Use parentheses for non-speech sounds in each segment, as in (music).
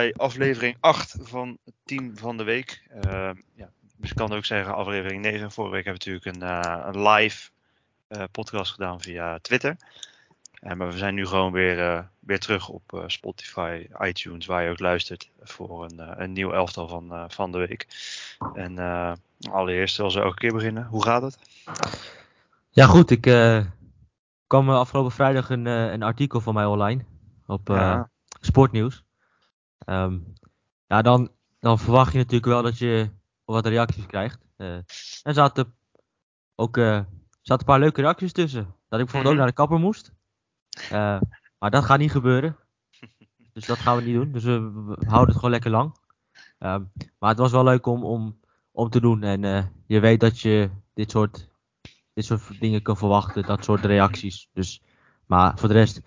bij aflevering 8 van team van de week. Uh, ja, dus ik kan ook zeggen aflevering 9. Vorige week hebben we natuurlijk een, uh, een live uh, podcast gedaan via Twitter. maar we zijn nu gewoon weer, weer terug op Spotify, iTunes, waar je ook luistert voor een, een nieuw elftal van, van de week. En allereerst, zoals we elke keer beginnen, hoe gaat het? Ja, goed. Ik kwam afgelopen vrijdag een, een artikel van mij online op ja. Sportnieuws. Um, ja, dan, dan verwacht je natuurlijk wel dat je wat reacties krijgt. Uh, en zaten ook uh, zaten een paar leuke reacties tussen. Dat ik bijvoorbeeld ook mhm. naar de kapper moest. Uh, maar dat gaat niet gebeuren. (laughs) Dus dat gaan we niet doen. Dus we, we houden het gewoon lekker lang. Um, maar het was wel leuk om, om, om te doen. En je weet dat je dit soort, dit soort dingen kan verwachten. Dat soort reacties. Dus, maar voor de rest,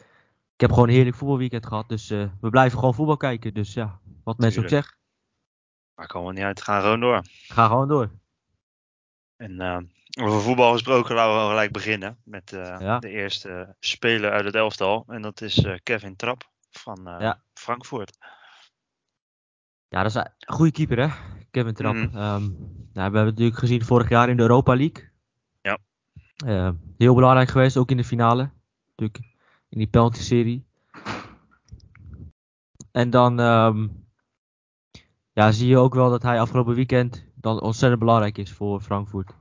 heb gewoon een heerlijk voetbalweekend gehad. Dus uh, we blijven gewoon voetbal kijken. Dus ja, wat mensen ook zeggen. Maar komen niet uit, gaan gewoon door. Ga gewoon door. En uh, over voetbal gesproken, laten we gelijk beginnen met ja. de eerste speler uit het elftal. En dat is Kevin Trapp van ja. Frankfurt. Ja, dat is een goede keeper hè, Kevin Trapp. Mm. Um, nou, we hebben het natuurlijk gezien vorig jaar in de Europa League. Ja. heel belangrijk geweest, ook in de finale. Natuurlijk in die penalty-serie. En dan um, ja, zie je ook wel dat hij afgelopen weekend dan ontzettend belangrijk is voor Frankfurt.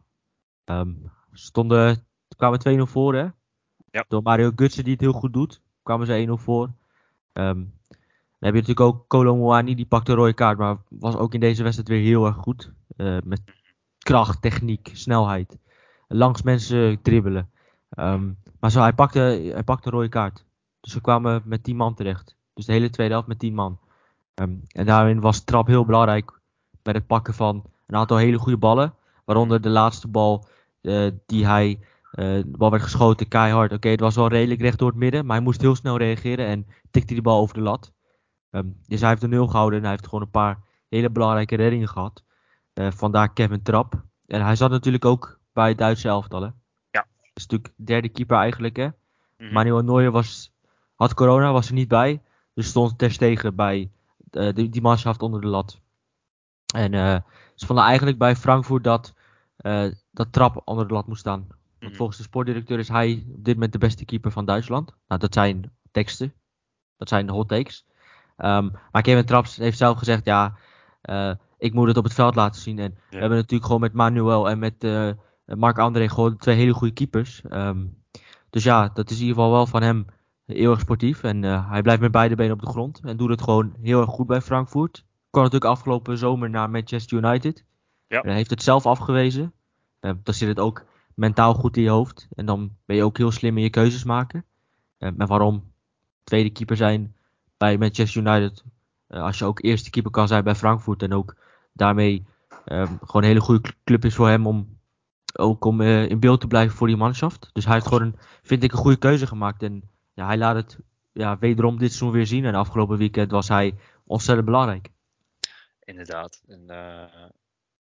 Um, stonden, kwamen 2-0 voor hè. Ja. Door Mario Gutsen die het heel goed doet. Kwamen ze 1-0 voor. Um, dan heb je natuurlijk ook Kolo Muani, die pakte een rode kaart. Maar was ook in deze wedstrijd weer heel erg goed. Uh, met kracht, techniek, snelheid. Langs mensen dribbelen. Um, maar zo, hij pakte, hij pakte een rode kaart. Dus we kwamen met 10 man terecht. Dus de hele tweede helft met 10 man. Um, en daarin was Trap heel belangrijk bij het pakken van een aantal hele goede ballen. Waaronder de laatste bal uh, die hij, uh, de bal werd geschoten keihard. Oké, het was wel redelijk recht door het midden, maar hij moest heel snel reageren en tikte die bal over de lat. Um, dus hij heeft de nul gehouden en hij heeft gewoon een paar hele belangrijke reddingen gehad. Uh, vandaar Kevin Trap. En hij zat natuurlijk ook bij het Duitse elftal is natuurlijk derde keeper eigenlijk. Hè? Mm Manuel Neuer was, had corona, was er niet bij. Dus stond Ter Stegen bij uh, die, die manschaft onder de lat. En uh, ze vonden eigenlijk bij Frankfurt dat, uh, dat Trap onder de lat moest staan. Want mhm. volgens de sportdirecteur is hij op dit moment de beste keeper van Duitsland. Nou, dat zijn teksten. Dat zijn hot takes. Um, maar Kevin Traps heeft zelf gezegd, ja, ik moet het op het veld laten zien. En we hebben natuurlijk gewoon met Manuel en met eh, Mark André gewoon twee hele goede keepers. Um, dus ja, dat is in ieder geval wel van hem heel erg sportief. En uh, hij blijft met beide benen op de grond. En doet het gewoon heel erg goed bij Frankfurt. Kwam natuurlijk afgelopen zomer naar Manchester United. Ja. En hij heeft het zelf afgewezen. Uh, dan zit het ook mentaal goed in je hoofd. En dan ben je ook heel slim in je keuzes maken. Uh, en waarom tweede keeper zijn bij Manchester United. als je ook eerste keeper kan zijn bij Frankfurt. En ook daarmee um, gewoon een hele goede club is voor hem om ook om uh, in beeld te blijven voor die manschaft. Dus hij heeft gewoon, een, vind ik, een goede keuze gemaakt. En ja, hij laat het ja, wederom dit seizoen weer zien. En afgelopen weekend was hij ontzettend belangrijk. Inderdaad. En uh,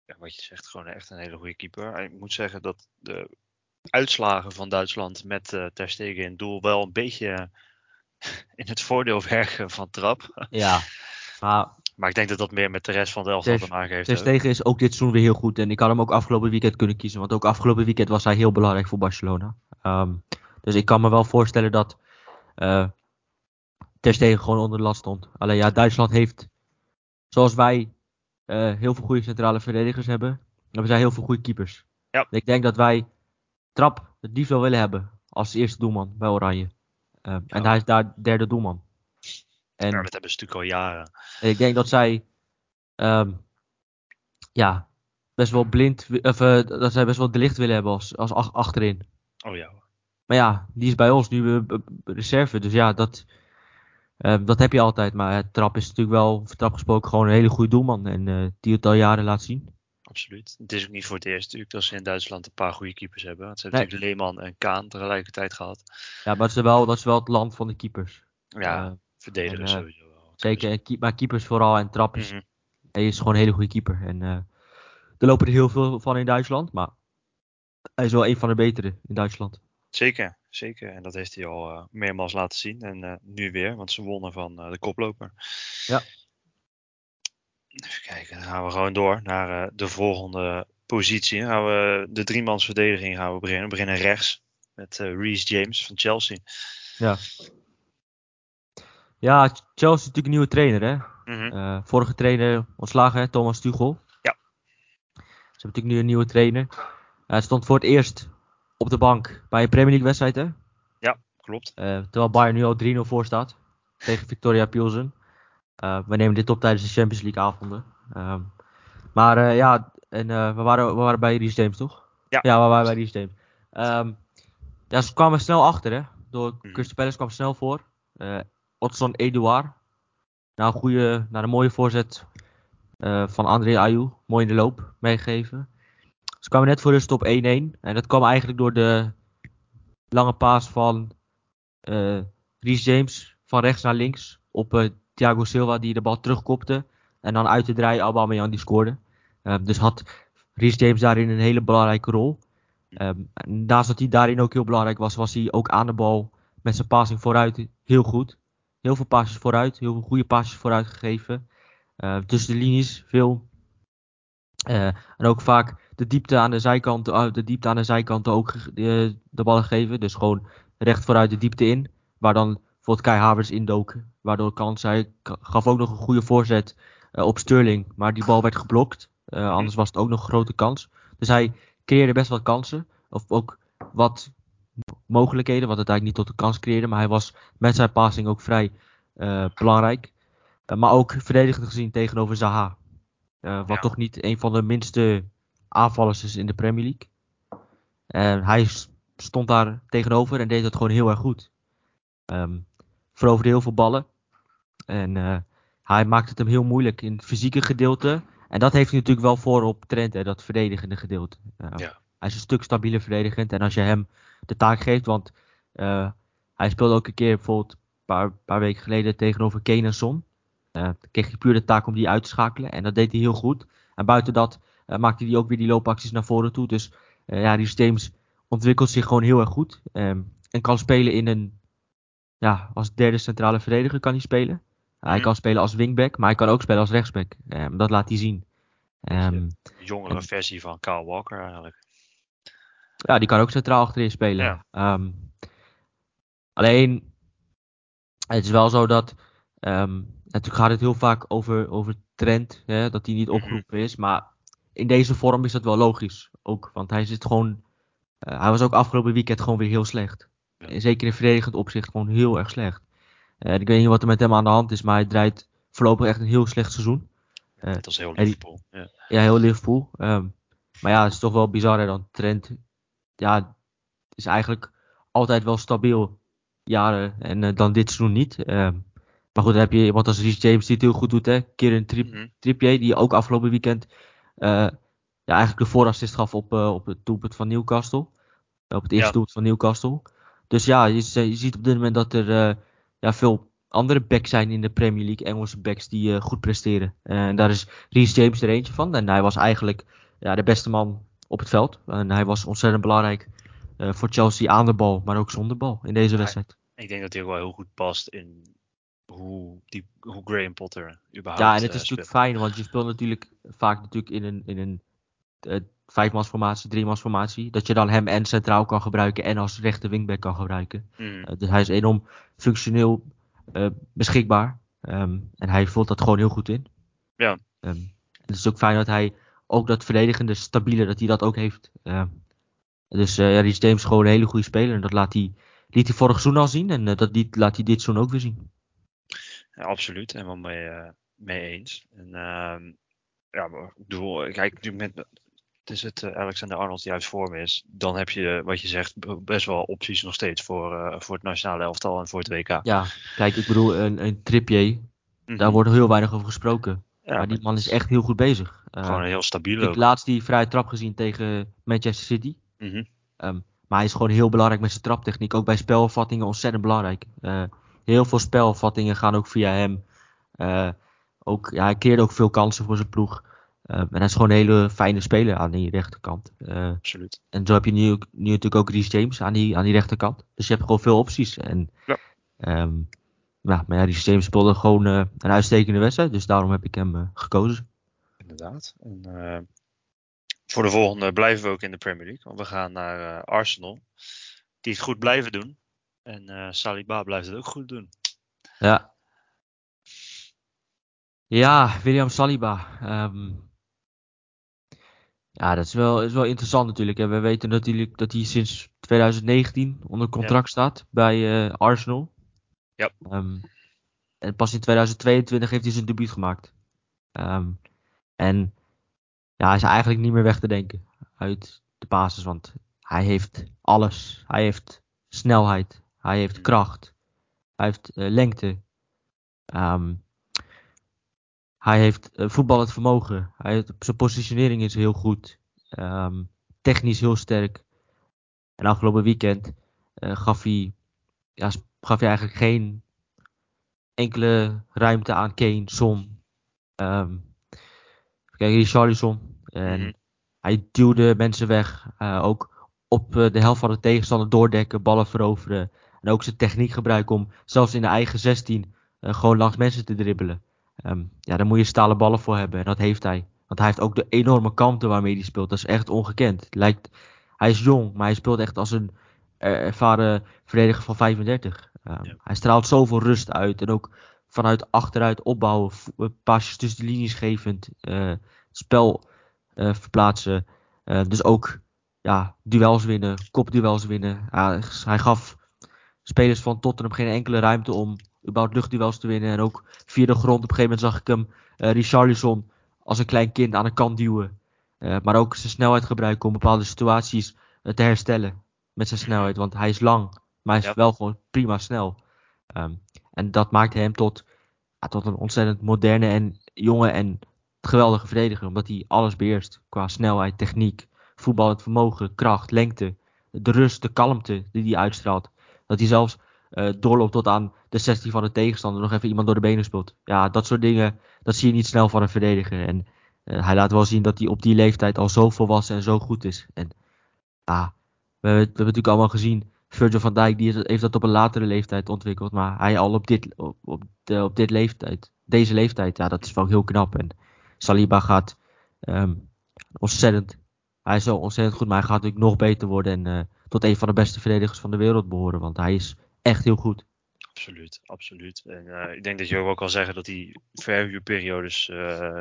ja, wat je zegt, gewoon echt een hele goede keeper. Ik moet zeggen dat de uitslagen van Duitsland met uh, Ter Stegen in doel wel een beetje (laughs) in het voordeel werken van Trap. Ja, maar maar ik denk dat dat meer met de rest van het elftal te maken heeft. Ter Stegen is ook dit seizoen weer heel goed. En ik had hem ook afgelopen weekend kunnen kiezen. Want ook afgelopen weekend was hij heel belangrijk voor Barcelona. Um, dus ik kan me wel voorstellen dat uh, Ter Stegen gewoon onder de last stond. Alleen ja, Duitsland heeft, zoals wij uh, heel veel goede centrale verdedigers hebben, hebben zij heel veel goede keepers. Ja. Ik denk dat wij Trap het liefst wel willen hebben als eerste doelman bij Oranje. Ja. En hij is daar derde doelman. En ja, dat hebben ze natuurlijk al jaren. Ik denk dat zij um, ja, best wel blind, of uh, dat zij best wel de licht willen hebben als, als achterin. Oh ja. Maar ja, die is bij ons nu uh, reserve. Dus ja, dat, uh, dat heb je altijd. Maar Trap is natuurlijk wel, trap gesproken, gewoon een hele goede doelman. En uh, die het al jaren laat zien. Absoluut. Het is ook niet voor het eerst natuurlijk dat ze in Duitsland een paar goede keepers hebben. Want ze hebben nee. natuurlijk Leeman en Kaan tegelijkertijd gehad. Ja, maar het is wel, dat is wel het land van de keepers. Ja, verdedigen sowieso wel. Zeker, maar keepers vooral en Trap is, mm -hmm. hij is gewoon een hele goede keeper. En uh, er lopen er heel veel van in Duitsland, maar hij is wel een van de betere in Duitsland. Zeker, zeker. En dat heeft hij al uh, meermaals laten zien. En uh, nu weer, want ze wonnen van uh, de koploper. Ja. Even kijken, dan gaan we gewoon door naar de volgende positie. Dan gaan we de driemans verdediging gaan we beginnen. We beginnen rechts met Reece James van Chelsea. Ja. Ja, Chelsea is natuurlijk een nieuwe trainer, hè? Mm -hmm. vorige trainer ontslagen, hè? Thomas Tuchel. Ja. Ze hebben natuurlijk nu een nieuwe trainer. Hij stond voor het eerst op de bank bij een Premier League wedstrijd, hè? Ja, klopt. Uh, terwijl Bayern nu al 3-0 voor staat tegen Victoria Pilsen. Uh, we nemen dit op tijdens de Champions League avonden. Uh, maar uh, ja, en, we, waren, we waren bij Reece James, toch? Ja. Ja, we waren bij Reece James. Um, ja, ze kwamen snel achter, hè? Door Mhm. Crystal Palace kwam snel voor. Otson Eduard. Nou, een goede, een mooie voorzet van André Ayew. Mooi in de loop meegegeven. Ze kwamen net voor rust op 1-1. En dat kwam eigenlijk door de lange paas van uh, Reece James van rechts naar links. Op uh, Thiago Silva die de bal terugkopte. En dan uit de draai Aubameyang die scoorde. Dus had Reece James daarin een hele belangrijke rol. Um, naast dat hij daarin ook heel belangrijk was, was hij ook aan de bal met zijn passing vooruit heel goed. Heel veel passes vooruit, heel veel goede passes vooruit gegeven. Tussen de linies veel. Uh, en ook vaak de diepte aan de zijkant, uh, de diepte aan de zijkant ook de, ballen geven. Dus gewoon recht vooruit de diepte in. Waar dan bijvoorbeeld Kai Havertz indook. Waardoor kans hij gaf ook nog een goede voorzet op Sterling. Maar die bal werd geblokt. Anders was het ook nog een grote kans. Dus hij creëerde best wat kansen. Of ook wat mogelijkheden. Wat het eigenlijk niet tot de kans creëerde. Maar hij was met zijn passing ook vrij uh, belangrijk. maar ook verdedigend gezien tegenover Zaha. wat Ja. toch niet een van de minste aanvallers is in de Premier League. En hij stond daar tegenover en deed dat gewoon heel erg goed. Um, veroverde heel veel ballen. En hij maakte het hem heel moeilijk in het fysieke gedeelte. En dat heeft hij natuurlijk wel voor op Trent, hè, dat verdedigende gedeelte. Ja. Hij is een stuk stabieler verdedigend. En als je hem de taak geeft, want uh, hij speelde ook een keer bijvoorbeeld een paar, paar weken geleden tegenover Kane en Son. Uh, kreeg hij puur de taak om die uit te schakelen. En dat deed hij heel goed. En buiten dat uh, maakte hij ook weer die loopacties naar voren toe. Dus uh, ja, die Steams ontwikkelt zich gewoon heel erg goed. Um, en kan spelen in een, ja, als derde centrale verdediger kan hij spelen. Hij Mhm. kan spelen als wingback, maar hij kan ook spelen als rechtsback. Um, dat laat hij zien. Um, Jongere En- versie van Kyle Walker eigenlijk. Ja, die kan ook centraal achterin spelen. Ja. Ehm, alleen, het is wel zo dat, ehm, natuurlijk gaat het heel vaak over, over trend, hè, dat hij niet Mhm. opgeroepen is. Maar in deze vorm is dat wel logisch. Ook, want hij zit gewoon, eh, hij was ook afgelopen weekend gewoon weer heel slecht. Zeker in verdedigend opzicht gewoon heel erg slecht. Eh, ik weet niet wat er met hem aan de hand is, maar hij draait voorlopig echt een heel slecht seizoen. Eh, Dat was heel Liverpool. Ja. ja, heel Liverpool. Ehm, maar ja, het is toch wel bizar hè, dan Trent. Ja, is eigenlijk altijd wel stabiel jaren en eh, dan dit seizoen niet. Ehm, maar goed, dan heb je iemand als Reece James die het heel goed doet hè. Kieran Trip, Mhm. Trippier die ook afgelopen weekend eh, ja, eigenlijk de voorassist gaf op, eh, op het doelpunt van Newcastle. Op het eerste Ja. doelpunt van Newcastle. Dus ja, je, je ziet op dit moment dat er ja, veel andere backs zijn in de Premier League. Engelse backs die goed presteren. En daar is Reece James er eentje van. En hij was eigenlijk ja, de beste man op het veld. En hij was ontzettend belangrijk eh, voor Chelsea aan de bal, maar ook zonder bal in deze Ja, wedstrijd. Ik denk dat hij ook wel heel goed past in hoe, die, hoe Graham Potter überhaupt Ja, en het eh, is natuurlijk fijn, want je speelt natuurlijk vaak natuurlijk in een, in een eh, vijfmansformatie, driemansformatie. Dat je dan hem en centraal kan gebruiken en als rechte wingback kan gebruiken. Eh, dus hij is enorm functioneel beschikbaar. Ehm, en hij voelt dat gewoon heel goed in. Ja. Ehm, het is ook fijn dat hij ook dat verdedigende stabiele, dat hij dat ook heeft. Ehm, dus eh ja, James is gewoon een hele goede speler. En dat laat hij, liet hij vorig seizoen al zien. En eh, dat liet, laat hij dit seizoen ook weer zien. Ja, absoluut, en wel mee, eh, mee eens. En, ehm, ja, maar ik bedoel, kijk, met, het is het eh, Alexander Arnold die uit vorm is, dan heb je, wat je zegt, best wel opties nog steeds voor, eh, voor het nationale elftal en voor het WK. Ja, kijk, ik bedoel, een, een Mhm. daar wordt heel weinig over gesproken. Ja, maar die man is echt heel goed bezig. Eh, gewoon een heel stabiel ik heb laatst die vrije trap gezien tegen Manchester City. Mhm. Ehm, maar hij is gewoon heel belangrijk met zijn traptechniek. Ook bij spelvattingen ontzettend belangrijk. Eh, heel veel spelvattingen gaan ook via hem. Eh, ook, ja, hij creëerde ook veel kansen voor zijn ploeg. en hij is gewoon een hele fijne speler aan die rechterkant. Absoluut. En zo heb je nu, nu natuurlijk ook Reece James aan die, aan die rechterkant. Dus je hebt gewoon veel opties. En, Ja. ehm, ja, maar ja, Reece James speelde gewoon eh, een uitstekende wedstrijd. Dus daarom heb ik hem eh, gekozen. Inderdaad. En, eh, voor de volgende blijven we ook in de Premier League. Want we gaan naar Arsenal. Die het goed blijven doen. En Saliba blijft het ook goed doen. Ja. Ja, William Saliba. Ehm, ja, dat is wel, is wel interessant natuurlijk. hè. We weten natuurlijk dat hij sinds 2019 onder contract staat bij Arsenal. Ja. Ehm, en pas in 2022 heeft hij zijn debuut gemaakt. Ehm, en ja, hij is eigenlijk niet meer weg te denken uit de basis. Want hij heeft alles. Hij heeft snelheid. Hij heeft Mm. kracht. Hij heeft eh, lengte. Ehm, hij heeft eh, voetballend vermogen. Hij heeft, zijn positionering is heel goed. Technisch heel sterk. En afgelopen weekend eh, gaf, hij, ja, gaf hij eigenlijk geen enkele ruimte aan Kane, Son. Ehm kijk, Richarlison. En Mhm. hij duwde mensen weg. eh, ook op eh, de helft van de tegenstander doordekken, ballen veroveren. En ook zijn techniek gebruiken om zelfs in de eigen 16 eh, gewoon langs mensen te dribbelen. Ehm, ja, daar moet je stalen ballen voor hebben. En dat heeft hij. Want hij heeft ook de enorme kanten waarmee hij speelt. Dat is echt ongekend. Lijkt, hij is jong, maar hij speelt echt als een ervaren verdediger van 35. Ehm, Ja. Hij straalt zoveel rust uit. En ook vanuit achteruit opbouwen. eh, Paasjes tussen de linies gevend. eh, spel eh, verplaatsen. Eh, dus ook ja, duels winnen, kopduels winnen. Hij gaf spelers van Tottenham geen enkele ruimte om überhaupt luchtduels te winnen. En ook via de grond, op een gegeven moment zag ik hem, eh Richarlison, als een klein kind aan de kant duwen. Eh, maar ook zijn snelheid gebruiken om bepaalde situaties eh, te herstellen met zijn snelheid. Want hij is lang, maar hij is Ja. wel gewoon prima snel. Ehm, en dat maakte hem tot, ja, tot een ontzettend moderne en jonge en geweldige verdediger. Omdat hij alles beheerst qua snelheid, techniek, voetballend vermogen, kracht, lengte. De rust, de kalmte die hij uitstraalt. Dat hij zelfs eh, doorloopt tot aan de 16 van de tegenstander. Nog even iemand door de benen speelt. Ja, dat soort dingen, dat zie je niet snel van een verdediger. En eh, hij laat wel zien dat hij op die leeftijd al zo volwassen en zo goed is. En ja, we, hebben- hebben natuurlijk allemaal gezien. Virgil van Dijk die heeft dat op een latere leeftijd ontwikkeld. Maar hij al op dit, op, op, de, op dit leeftijd, deze leeftijd, ja, dat is wel heel knap. En Saliba gaat ehm, ontzettend, hij is zo ontzettend goed, maar hij gaat natuurlijk nog beter worden. En eh, tot een van de beste verdedigers van de wereld behoren. Want hij is echt heel goed. Absoluut, absoluut. En eh, ik denk dat je ook wel kan zeggen dat die verhuurperiodes eh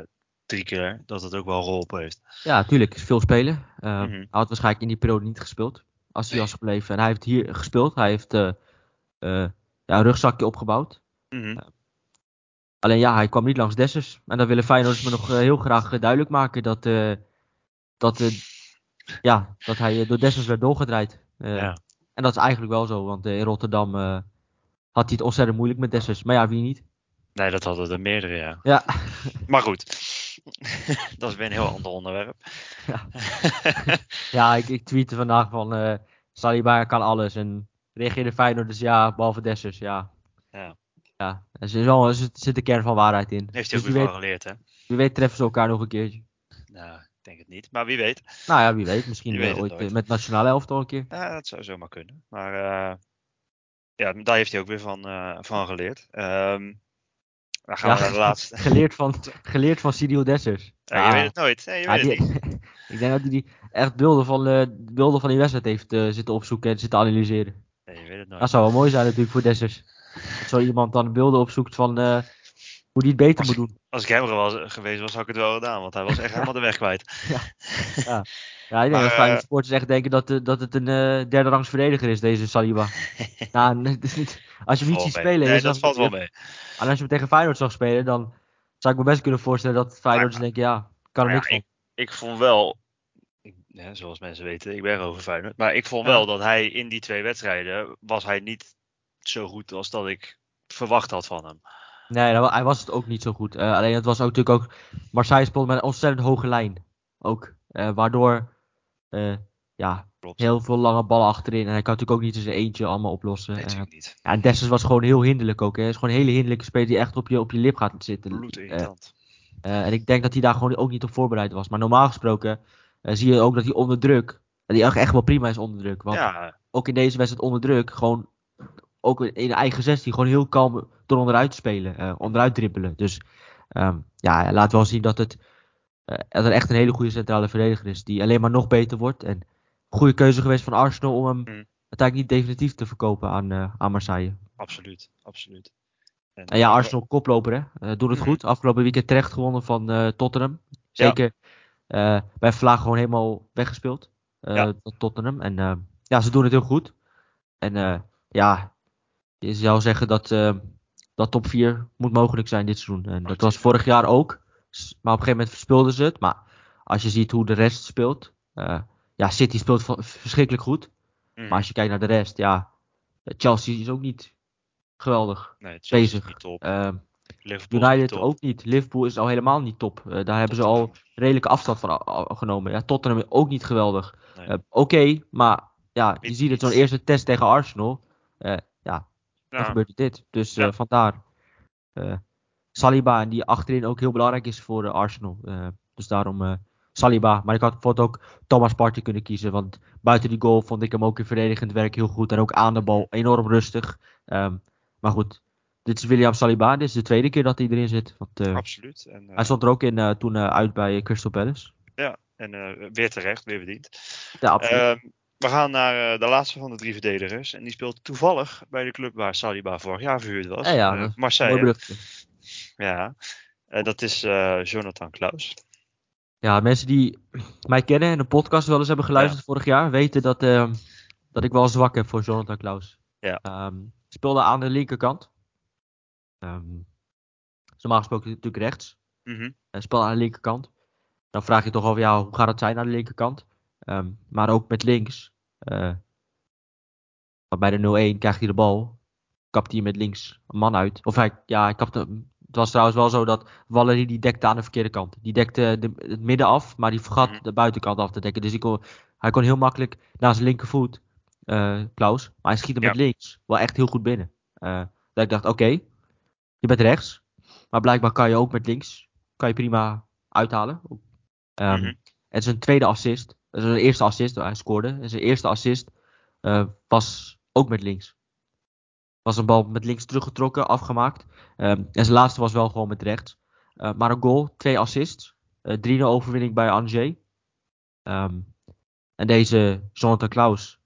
drie keer, dat het ook wel geholpen heeft. Ja, tuurlijk, veel spelen. Mhm. Hij had waarschijnlijk in die periode niet gespeeld. Als hij was gebleven. En hij heeft hier gespeeld. Hij heeft eh, eh, ja, een rugzakje opgebouwd. Mhm. Alleen ja, hij kwam niet langs Dessers. En dan willen Feyenoorders me nog eh, heel graag eh, duidelijk maken dat, eh, dat, eh, ja, dat hij eh, door Dessers werd doorgedraaid. Eh, Ja. En dat is eigenlijk wel zo, want eh, in Rotterdam eh, had hij het ontzettend moeilijk met Dessers. Maar ja, wie niet? Nee, dat hadden er meerdere, ja. Ja, Maar goed, (laughs) dat is weer een heel ander onderwerp. Ja. (laughs) ja ik, ik tweette vandaag van eh Saliba kan alles. En reageerde Feyenoorders ja, behalve Dessers, ja. Ja. Ja, er zit, wel, er zit, een kern van waarheid in. Heeft hij Dus ook weer van geleerd, hè? wie weet treffen ze elkaar nog een keertje. Nou, ik denk het niet. Maar wie weet. Nou ja, wie weet. Misschien eh, weet ooit nooit. eh, met nationale elftal een keer. Ja, dat zou zomaar kunnen. Maar eh, ja, daar heeft hij ook weer van, van geleerd. Ehm, dan gaan we naar de laatste. (laughs) Geleerd van, geleerd van Cyril Dessers. Ja, je weet het nooit. Nee, je weet het niet. (laughs) ik denk dat hij die echt beelden van, eh, beelden van die wedstrijd heeft eh, zitten opzoeken en zitten analyseren. Nee, je weet het nooit. Dat zou wel mooi zijn natuurlijk voor Dessers. Dat zo iemand dan beelden opzoekt van eh, hoe die het beter Als moet doen. Als ik hem er was geweest was, had ik het wel gedaan. Want hij was echt (laughs) helemaal de weg kwijt. Ja, ik denk Maar, dat Feyenoord eh, supporters echt denken dat, eh, dat het een eh, derde rangs verdediger is, deze Saliba. (laughs) nou, (laughs) als je hem niet ziet spelen... Nee, is dat valt wel mee. En als je hem tegen Feyenoord zag spelen, dan zou ik me best kunnen voorstellen dat Feyenoorders ja. denken, ja, kan er Maar niks ja, van. Ik vond wel, ik, ja, zoals mensen weten, ik ben over Feyenoord. Maar ik vond Ja. wel dat hij in die twee wedstrijden, was hij niet zo goed als dat ik verwacht had van hem. Nee, nou, hij was het ook niet zo goed. Alleen het was ook natuurlijk ook... Marseille speelde met een ontzettend hoge lijn. Ook. Waardoor... eh, ja, Klopt. heel veel lange ballen achterin. En hij kan natuurlijk ook niet in zijn eentje allemaal oplossen. Nee, Eh, natuurlijk niet. ja, en Dessers was gewoon heel hinderlijk ook. Hè. Hij is gewoon een hele hinderlijke speler die echt op je, op je lip gaat zitten. Bloed Eh, en ik denk dat hij daar gewoon ook niet op voorbereid was. Maar normaal gesproken zie je ook dat hij onder druk, dat hij echt, echt wel prima is onder druk. Want Ja, ook in deze wedstrijd onder druk, gewoon ook in de eigen 16, gewoon heel kalm door onderuit spelen, eh, onderuit dribbelen. Dus ehm, ja, laat wel zien dat het dat er echt een hele goede centrale verdediger is, die alleen maar nog beter wordt. En goede keuze geweest van Arsenal om hem Mm. uiteindelijk niet definitief te verkopen aan, eh, aan Marseille. absoluut. absoluut. En, En ja, eh, Arsenal koploper hè, Eh, doet het Mhm. goed. Afgelopen weekend terecht gewonnen van eh, Tottenham. Zeker eh, bij Vlaag gewoon helemaal weggespeeld. eh Ja. tot Tottenham. En eh, ja, ze doen het heel goed. En eh, ja, je zou zeggen dat, eh, dat top 4 moet mogelijk zijn dit seizoen. En dat was vorig jaar ook. Maar op een gegeven moment verspeelden ze het. Maar als je ziet hoe de rest speelt. eh, ja, City speelt verschrikkelijk goed. mhm. Maar als je kijkt naar de rest, ja. Chelsea is ook niet geweldig nee, bezig. niet top. Niet United top. ook niet. Liverpool is al helemaal niet top. Eh, daar hebben ze al redelijke afstand van a- genomen. Ja, Tottenham ook niet geweldig. Nee. Eh, Oké, maar ja, je ziet het zo'n eerste test tegen Arsenal. Eh, ja, dan Ja, gebeurt dit. Dus eh, Ja. vandaar. Saliba, en die achterin ook heel belangrijk is voor eh, Arsenal. Eh, dus daarom eh, Saliba. Maar ik had bijvoorbeeld ook Thomas Partey kunnen kiezen. Want buiten die goal vond ik hem ook in verdedigend werk heel goed. En ook aan de bal enorm rustig. Ehm, maar goed, dit is William Saliba. Dit is de tweede keer dat hij erin zit. Want, absoluut. En, hij stond er ook in toen uit bij Crystal Palace. en eh, weer terecht, weer verdiend. Ja, absoluut. Ehm, we gaan naar de laatste van de drie verdedigers. En die speelt toevallig bij de club waar Saliba vorig jaar verhuurd was. Ja, ja, Marseille. Ja. Eh, dat is eh, Jonathan Klaus. Ja, mensen die mij kennen en de podcast wel eens hebben geluisterd vorig jaar, weten dat, ehm, dat ik wel zwak heb voor Jonathan Klaus. Ja. Ehm, speelde aan de linkerkant. Ehm normaal gesproken natuurlijk rechts. Hij speelde aan de linkerkant. Dan vraag je toch af, ja, hoe gaat het zijn aan de linkerkant? Maar ook met links. want bij de 0-1 krijgt hij de bal. Kapt hij met links een man uit. Of hij, ja, hij kapte, het was trouwens wel zo dat Valerie die dekte aan de verkeerde kant. Die dekte de, het midden af, maar die vergat Mhm. de buitenkant af te dekken. Dus kon, hij kon heel makkelijk naar zijn linkervoet, eh Klaus. Maar hij schiet hem Ja. met links wel echt heel goed binnen. Eh, dat ik dacht, oké, je bent rechts. Maar blijkbaar kan je ook met links. Kan je prima uithalen. Ehm, Mhm. En zijn tweede assist, zijn eerste assist, hij scoorde. En zijn eerste assist eh, was ook met links. Was een bal met links teruggetrokken, afgemaakt. Ehm, en zijn laatste was wel gewoon met rechts. Eh, maar een goal, twee assists. eh 3-0 overwinning bij Angers. Ehm, en deze Jonathan Klaus,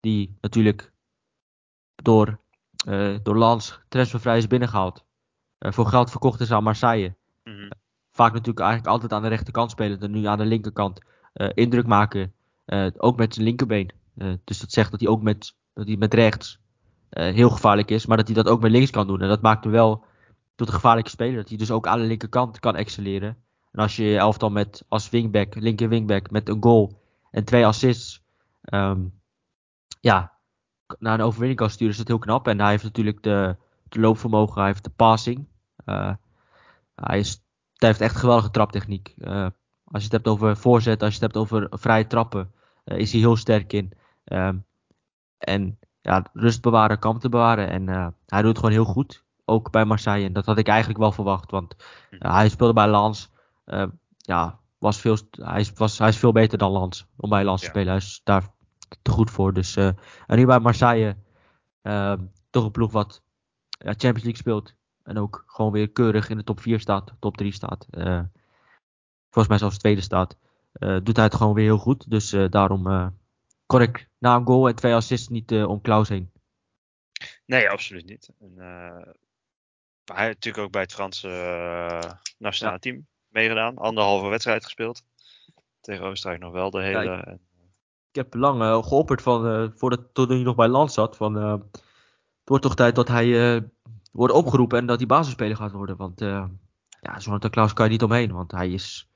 die natuurlijk door, eh door Lans transfervrij is binnengehaald. Eh, voor geld verkocht is aan Marseille Mhm. vaak natuurlijk eigenlijk altijd aan de rechterkant spelen. En nu aan de linkerkant indruk maken. ook met zijn linkerbeen. Dus dat zegt dat hij ook met, dat hij met rechts heel gevaarlijk is. Maar dat hij dat ook met links kan doen. En dat maakt hem wel tot een gevaarlijke speler. Dat hij dus ook aan de linkerkant kan excelleren. En als je je elftal met als wingback, linker wingback, met een goal en twee assists. ehm, ja, naar een overwinning kan sturen, is dat heel knap. En hij heeft natuurlijk de, loopvermogen, hij heeft de passing. Eh, hij, is, hij heeft echt geweldige traptechniek. Eh, als je het hebt over voorzet, als je het hebt over vrije trappen, eh, is hij heel sterk in. Ehm, en ja, rust bewaren, kalmte bewaren. En eh, hij doet het gewoon heel goed. Ook bij Marseille. En dat had ik eigenlijk wel verwacht. Want eh, hij speelde bij Lens. eh, ja, was veel, hij, is, was, hij is veel beter dan Lens. Om bij Lens te spelen. Hij is daar te goed voor. Dus, en nu bij Marseille. toch een ploeg wat ja, Champions League speelt. En ook gewoon weer keurig in de top 4 staat. Top 3 staat. volgens mij zelfs tweede staat. doet hij het gewoon weer heel goed. Dus daarom kon ik na een goal en twee assists niet eh, om Klaus heen. Nee, absoluut niet. En, eh, hij heeft natuurlijk ook bij het Franse eh, nationale team meegedaan. Anderhalve wedstrijd gespeeld. Tegen Oostenrijk nog wel de hele. Ja, Ik heb lang geopperd van, voordat toen hij nog bij Land zat. Van, het wordt toch tijd dat hij wordt opgeroepen en dat hij basisspeler gaat worden. Want ja, Jonathan Klaus kan je niet omheen. Want hij is,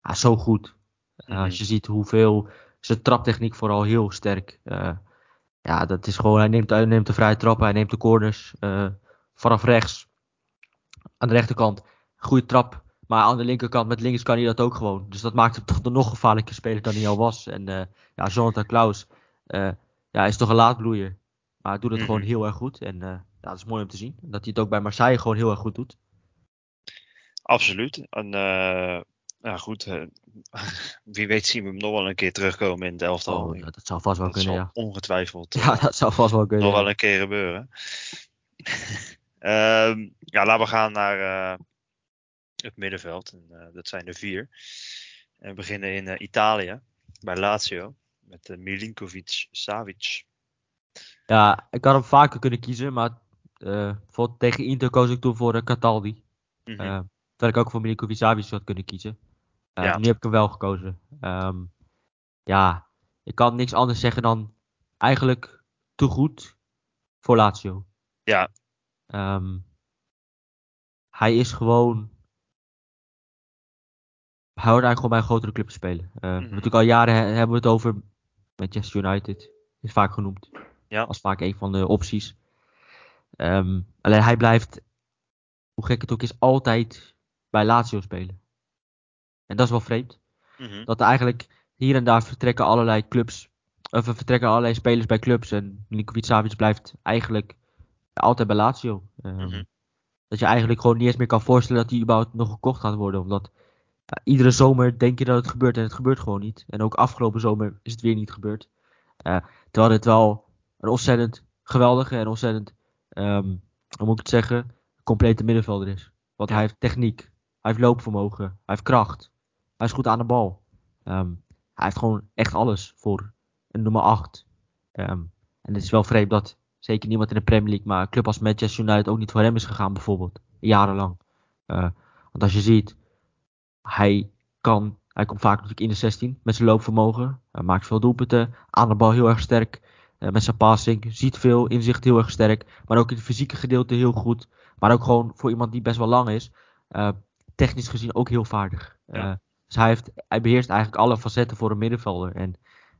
hij is zo goed. Mhm. Als je ziet hoeveel zijn traptechniek vooral heel sterk. eh, ja, dat is gewoon, hij neemt, hij neemt de vrije trappen, hij neemt de corners eh, vanaf rechts. Aan de rechterkant, goede trap. Maar aan de linkerkant met links kan hij dat ook gewoon. Dus dat maakt hem toch een nog gevaarlijker speler dan hij al was. En eh, ja, Jonathan Klaus ja, is toch een laadbloeier. Maar hij doet het Mhm. gewoon heel erg goed. En ja, dat is mooi om te zien. Dat hij het ook bij Marseille gewoon heel erg goed doet. Absoluut. En uh, ja, goed. Uh, (laughs) wie weet zien we hem nog wel een keer terugkomen in het elftal. Oh, dat, zou vast wel dat kunnen, ja. Ongetwijfeld. (laughs) Ja, dat zou vast wel kunnen. Nog ja. wel een keer gebeuren. uh, (laughs) ja, laten we gaan naar het middenveld. En, dat zijn er vier. En we beginnen in Italië, bij Lazio. Met Milinkovic Savic. Ja, ik had hem vaker kunnen kiezen, maar bijvoorbeeld tegen Inter koos ik toen voor Cataldi. Mm -hmm. terwijl ik ook voor Milinkovic Savic had kunnen kiezen. Uh, ja. Nu heb ik hem wel gekozen. Um, ja, ik kan niks anders zeggen dan eigenlijk te goed voor Lazio. Ja. Um, hij is gewoon. Hij hoort eigenlijk gewoon bij een grotere club te spelen. Uh, mm -hmm. Natuurlijk al jaren hebben we het over Manchester United. Is vaak genoemd. Ja. Als vaak een van de opties. Um, alleen hij blijft hoe gek het ook is, altijd bij Lazio spelen. En dat is wel vreemd. Mm -hmm. Dat er eigenlijk hier en daar vertrekken allerlei clubs, of er vertrekken allerlei spelers bij clubs. En Milinkovic Savic blijft eigenlijk altijd bij Lazio. Mm -hmm. Dat je eigenlijk gewoon niet eens meer kan voorstellen dat hij überhaupt nog gekocht gaat worden. Omdat ja, iedere zomer denk je dat het gebeurt en het gebeurt gewoon niet. En ook afgelopen zomer is het weer niet gebeurd. Uh, terwijl het wel een ontzettend geweldige en ontzettend, um, hoe moet ik het zeggen, complete middenvelder is. Want Ja. hij heeft techniek, hij heeft loopvermogen, hij heeft kracht, hij is goed aan de bal. Ehm, hij heeft gewoon echt alles voor een nummer 8. Ehm, en het is wel vreemd dat zeker niemand in de Premier League, maar een club als Manchester United ook niet voor hem is gegaan bijvoorbeeld. Jarenlang. Eh, want als je ziet, hij kan, hij komt vaak natuurlijk in de 16 met zijn loopvermogen. Hij maakt veel doelpunten, aan de bal heel erg sterk. eh, met zijn passing, ziet veel, inzicht heel erg sterk. Maar ook in het fysieke gedeelte heel goed. Maar ook gewoon voor iemand die best wel lang is, eh, technisch gezien ook heel vaardig. Ja. Dus hij, heeft, hij beheerst eigenlijk alle facetten voor een middenvelder. En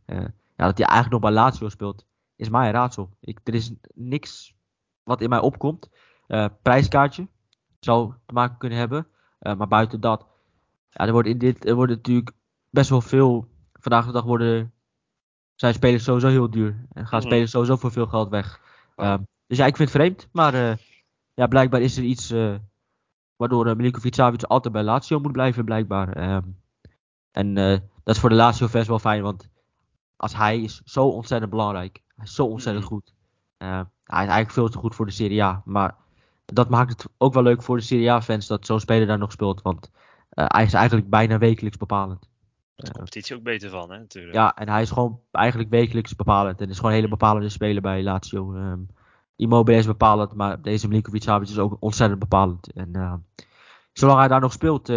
eh, ja, dat hij eigenlijk nog bij Lazio speelt, is mij een raadsel. Ik, er is niks wat in mij opkomt. Eh, prijskaartje zou te maken kunnen hebben. Eh, maar buiten dat, ja, er wordt in dit, er worden natuurlijk best wel veel. Vandaag de dag worden, zijn spelers sowieso heel duur. En gaan Mhm. spelers sowieso voor veel geld weg. Ja. Ehm, dus ja, ik vind het vreemd. Maar ja, blijkbaar is er iets waardoor uh, Milinkovic Savic altijd bij Lazio moet blijven, blijkbaar. Ehm, en eh, dat is voor de Lazio-fans wel fijn, want als hij is zo ontzettend belangrijk. Hij is zo ontzettend Mhm. goed. Eh, hij is eigenlijk veel te goed voor de Serie A. Maar dat maakt het ook wel leuk voor de Serie A-fans dat zo'n speler daar nog speelt. Want eh, hij is eigenlijk bijna wekelijks bepalend. de competitie ook beter van, hè, natuurlijk. Ja, en hij is gewoon eigenlijk wekelijks bepalend. En is gewoon een hele bepalende speler bij Lazio. Ehm Immobile is bepalend, maar deze Milinkovic Savic is ook ontzettend bepalend. En zolang hij daar nog speelt,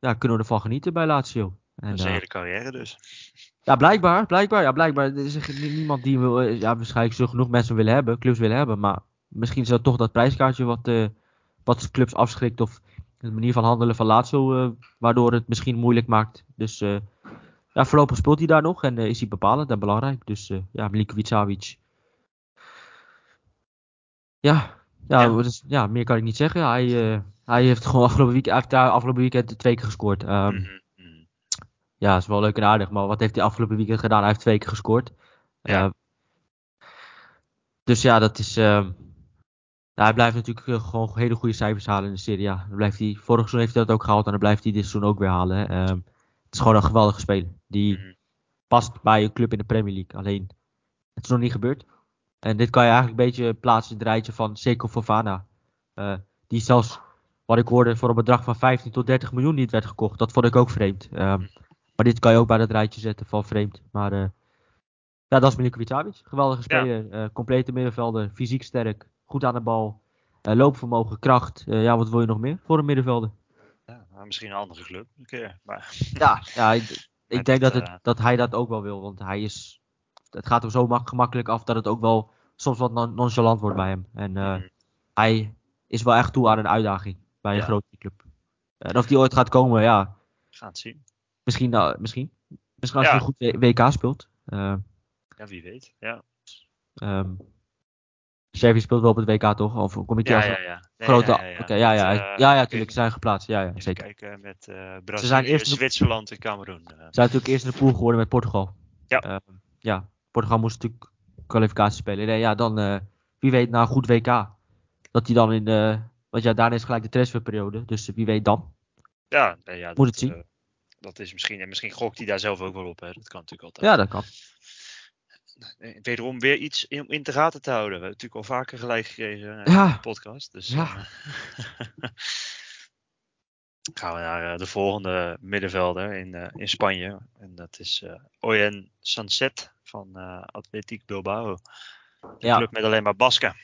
ja, kunnen we ervan genieten bij Lazio. En, een eh, hele carrière dus. ja, blijkbaar, blijkbaar, ja, blijkbaar. Er is niemand die wil, eh, ja, waarschijnlijk zullen genoeg mensen willen hebben, clubs willen hebben. Maar misschien is dat toch dat prijskaartje wat, eh, wat clubs afschrikt. Of de manier van handelen van Lazio, eh, waardoor het misschien moeilijk maakt. Dus ja, voorlopig speelt hij daar nog en is hij bepalend en belangrijk. Dus ja, Milinkovic Savic. Ja, ja, Ja. Dus, ja, meer kan ik niet zeggen. Hij, hij heeft gewoon afgelopen hij heeft daar afgelopen weekend twee keer gescoord. Mhm. Ja, is wel leuk en aardig. Maar wat heeft hij afgelopen weekend gedaan? Hij heeft twee keer gescoord. Ja. Eh, dus ja, dat is. ja, hij blijft natuurlijk eh, gewoon hele goede cijfers halen in de Serie A. Dan blijft hij, vorig seizoen heeft hij dat ook gehaald en dan blijft hij dit seizoen ook weer halen. hè. Ehm, het is gewoon een geweldige speler. Die Mhm. past bij een club in de Premier League. Alleen, het is nog niet gebeurd. En dit kan je eigenlijk een beetje plaatsen in het rijtje van Seco Fofana. Eh, die zelfs, wat ik hoorde, voor een bedrag van 15 tot 30 miljoen niet werd gekocht. Dat vond ik ook vreemd. Ehm, maar dit kan je ook bij dat rijtje zetten van vreemd. Maar eh, ja, dat is Milinkovic Savic. Geweldige Ja. speler. eh, complete middenvelder. Fysiek sterk. Goed aan de bal. eh, loopvermogen, kracht. Ja, wat wil je nog meer voor een middenvelder? Ja, maar misschien een andere club een keer. Maar Ja, ja ik, (laughs) ik denk dat, het, dat hij dat ook wel wil. Want hij is. Het gaat hem zo mak- gemakkelijk af dat het ook wel soms wat non- nonchalant wordt bij hem. En Mhm. hij is wel echt toe aan een uitdaging bij een Ja. grote club. En of die ooit gaat komen, ja. gaan het zien. Misschien, uh, misschien. misschien als Ja. hij een goed WK speelt. Uh, Ja, wie weet. Ja, um, Servië speelt wel op het WK toch? Of kom ik ja, ja. ja. Nee, grote. ja, ja, ja. Oké, ja, ja, Met, ja, eh, ja, ja. Ze zijn geplaatst. Ja, ja, zeker. kijken met eh zijn Brazilië, eerst nog- Zwitserland en Cameroen. eh. Ze zijn natuurlijk eerst in de pool geworden met Portugal. Ja. Ehm, ja, Portugal moest natuurlijk kwalificatie spelen. Nee, ja, dan eh, wie weet na een goed WK. Dat hij dan in. eh want ja, daarna is gelijk de transferperiode. Dus wie weet dan. Ja, nee, ja Moet dat, het zien. Dat is misschien, en misschien gokt hij daar zelf ook wel op. Hè. Dat kan natuurlijk altijd. Ja, dat kan. Wederom weer iets in, om in te gaten te houden. We hebben natuurlijk al vaker gelijk gekregen eh, Ja. in de podcast. Dus Ja. eh, (laughs) gaan we naar eh, de volgende middenvelder in, in Spanje. En dat is eh Oyen Sanset van Atletiek Bilbao. Ja. club met alleen maar Basken.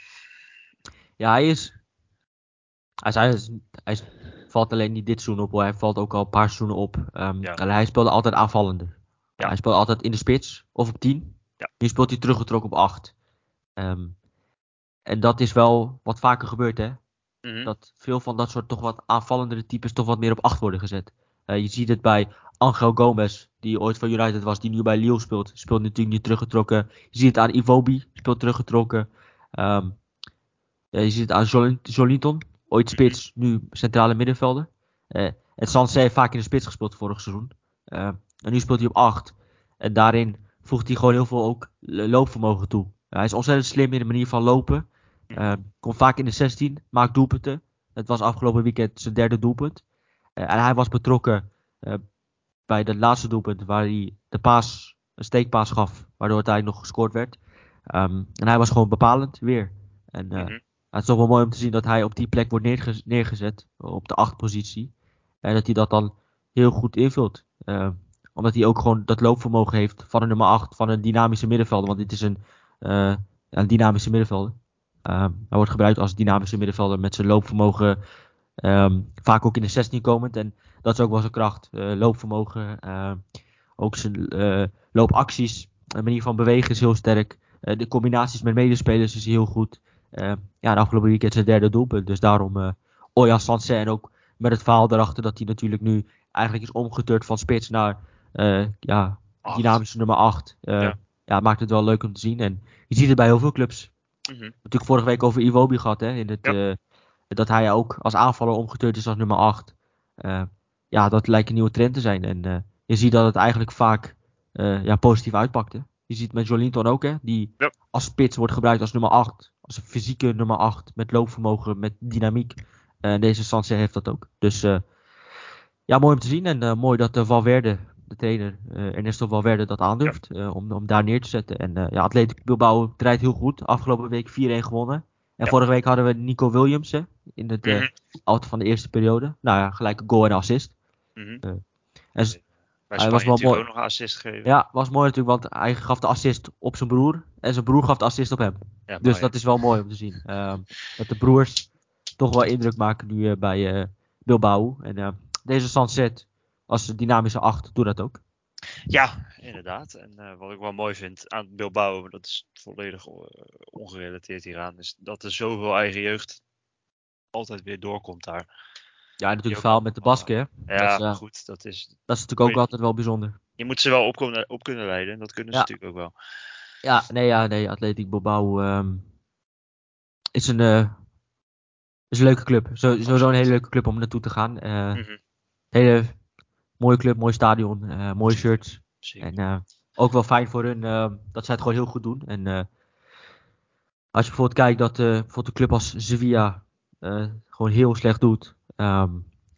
Ja, hij is. Hij, is, hij, is- hij is- valt alleen niet dit seizoen op, hoor. hij valt ook al een paar seizoenen op. Ehm, Ja. hij speelde altijd aanvallender. Ja. Hij speelde altijd in de spits of op 10. Ja. Nu speelt hij teruggetrokken op 8. Ehm, en dat is wel wat vaker gebeurt, hè? Mhm. Dat veel van dat soort toch wat aanvallendere types toch wat meer op 8 worden gezet. Eh, je ziet het bij Angel Gomez, die ooit van United was, die nu bij Lille speelt. Speelt natuurlijk nu teruggetrokken. Je ziet het aan Iwobi, speelt teruggetrokken. Ehm, ja, je ziet het aan Jolin- Jolinton, ooit spits, nu centrale middenvelder. Eh en Sanse heeft vaak in de spits gespeeld vorig seizoen. Eh, en nu speelt hij op 8. En daarin voegt hij gewoon heel veel ook lo- loopvermogen toe. hij is ontzettend slim in de manier van lopen. Eh, komt vaak in de 16, maakt doelpunten. Het was afgelopen weekend zijn derde doelpunt. Eh, en hij was betrokken eh, bij dat laatste doelpunt waar hij de paas, een steekpaas gaf, waardoor het nog gescoord werd. Ehm, en hij was gewoon bepalend weer. En eh, Mhm. Het is toch wel mooi om te zien dat hij op die plek wordt neerge- neergezet, op de acht positie. En dat hij dat dan heel goed invult. Eh, omdat hij ook gewoon dat loopvermogen heeft van een nummer 8, van een dynamische middenvelder. Want dit is een, eh, een dynamische middenvelder. Ehm, hij wordt gebruikt als dynamische middenvelder met zijn loopvermogen. ehm, vaak ook in de 16 komend. En dat is ook wel zijn kracht. Eh, loopvermogen. ehm, ook zijn eh, loopacties. De manier van bewegen is heel sterk. De combinaties met medespelers is heel goed. Eh, ja, de afgelopen weekend zijn derde doelpunt. Dus daarom eh Oya Sanse. En ook met het verhaal erachter dat hij natuurlijk nu eigenlijk is omgeturnd van spits naar eh, ja, Acht. dynamische nummer 8. ja. Ja. ja, maakt het wel leuk om te zien. En je ziet het bij heel veel clubs. Mhm. Natuurlijk vorige week over Iwobi gehad. Hè, in het, Ja. eh, dat hij ook als aanvaller omgeturnd is als nummer 8. Eh, ja, dat lijkt een nieuwe trend te zijn. En eh, je ziet dat het eigenlijk vaak eh, ja, positief uitpakte. Je ziet met Jolinton ook, hè, die Ja. als spits wordt gebruikt als nummer 8. Als een fysieke nummer 8 met loopvermogen, met dynamiek. En deze Sanse heeft dat ook. Dus eh, ja, mooi om te zien. En eh, mooi dat uh, Valverde, de trainer, eh, Ernesto Valverde, dat aandurft. eh, om, om daar neer te zetten. En eh ja, Atletico Bilbao draait heel goed. Afgelopen week 4-1 gewonnen. En Ja. vorige week hadden we Nico Williams hè, in het eh Mhm. auto van de eerste periode. Nou ja, gelijk een goal en assist. Mhm. En s- Bij Hij was wel mooi. ook nog een assist gegeven. ja, was mooi natuurlijk, want hij gaf de assist op zijn broer. En zijn broer gaf de assist op hem. Ja, Dus dat is wel mooi om te zien. Ehm, dat de broers toch wel indruk maken nu eh, bij eh, Bilbao. En eh, deze Sanset als dynamische 8 doet dat ook. Ja, inderdaad. En wat ik wel mooi vind aan Bilbao, maar dat is volledig ongerelateerd hieraan, is dat er zoveel eigen jeugd altijd weer doorkomt daar. Ja, en natuurlijk verhaal met de Basken. Ja, Dat is, goed, dat is, Dat is natuurlijk ook altijd wel bijzonder. je moet ze wel op kunnen, op kunnen leiden. en Dat kunnen ze Ja. natuurlijk ook wel. Ja, nee, ja, nee, Atletico Bilbao ehm, is, een, eh, is een leuke club. Zo, sowieso een hele leuke club om naartoe te gaan. Mhm. Hele mooie club, mooi stadion, eh, mooie shirts. Zeker. En ook wel fijn voor hun eh, dat zij het gewoon heel goed doen. En als je bijvoorbeeld kijkt dat bijvoorbeeld een club als Sevilla gewoon heel slecht doet. ehm,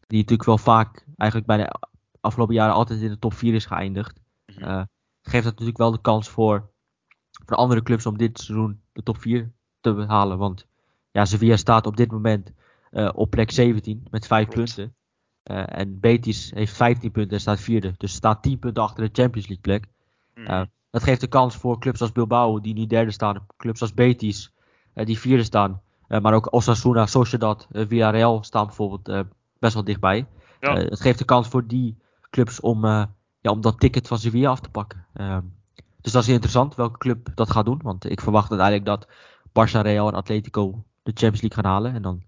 die natuurlijk wel vaak eigenlijk bij de afgelopen jaren altijd in de top 4 is geëindigd. Mhm. geeft dat natuurlijk wel de kans voor, voor andere clubs om dit seizoen de top 4 te behalen. Want ja, Sevilla staat op dit moment eh, op plek 17 met 5 Klopt. punten. Eh, en Betis heeft 15 punten en staat vierde. Dus staat 10 punten achter de Champions League plek. Mhm. eh, Dat geeft de kans voor clubs als Bilbao, die nu derde staan. Clubs als Betis, die vierde staan. Maar ook Osasuna, Sociedad, Villarreal staan bijvoorbeeld best wel dichtbij. Ja. Het geeft de kans voor die clubs om, ja, om dat ticket van Sevilla af te pakken. Dus dat is interessant welke club dat gaat doen. Want ik verwacht uiteindelijk dat Barça, Real en Atletico de Champions League gaan halen. En dan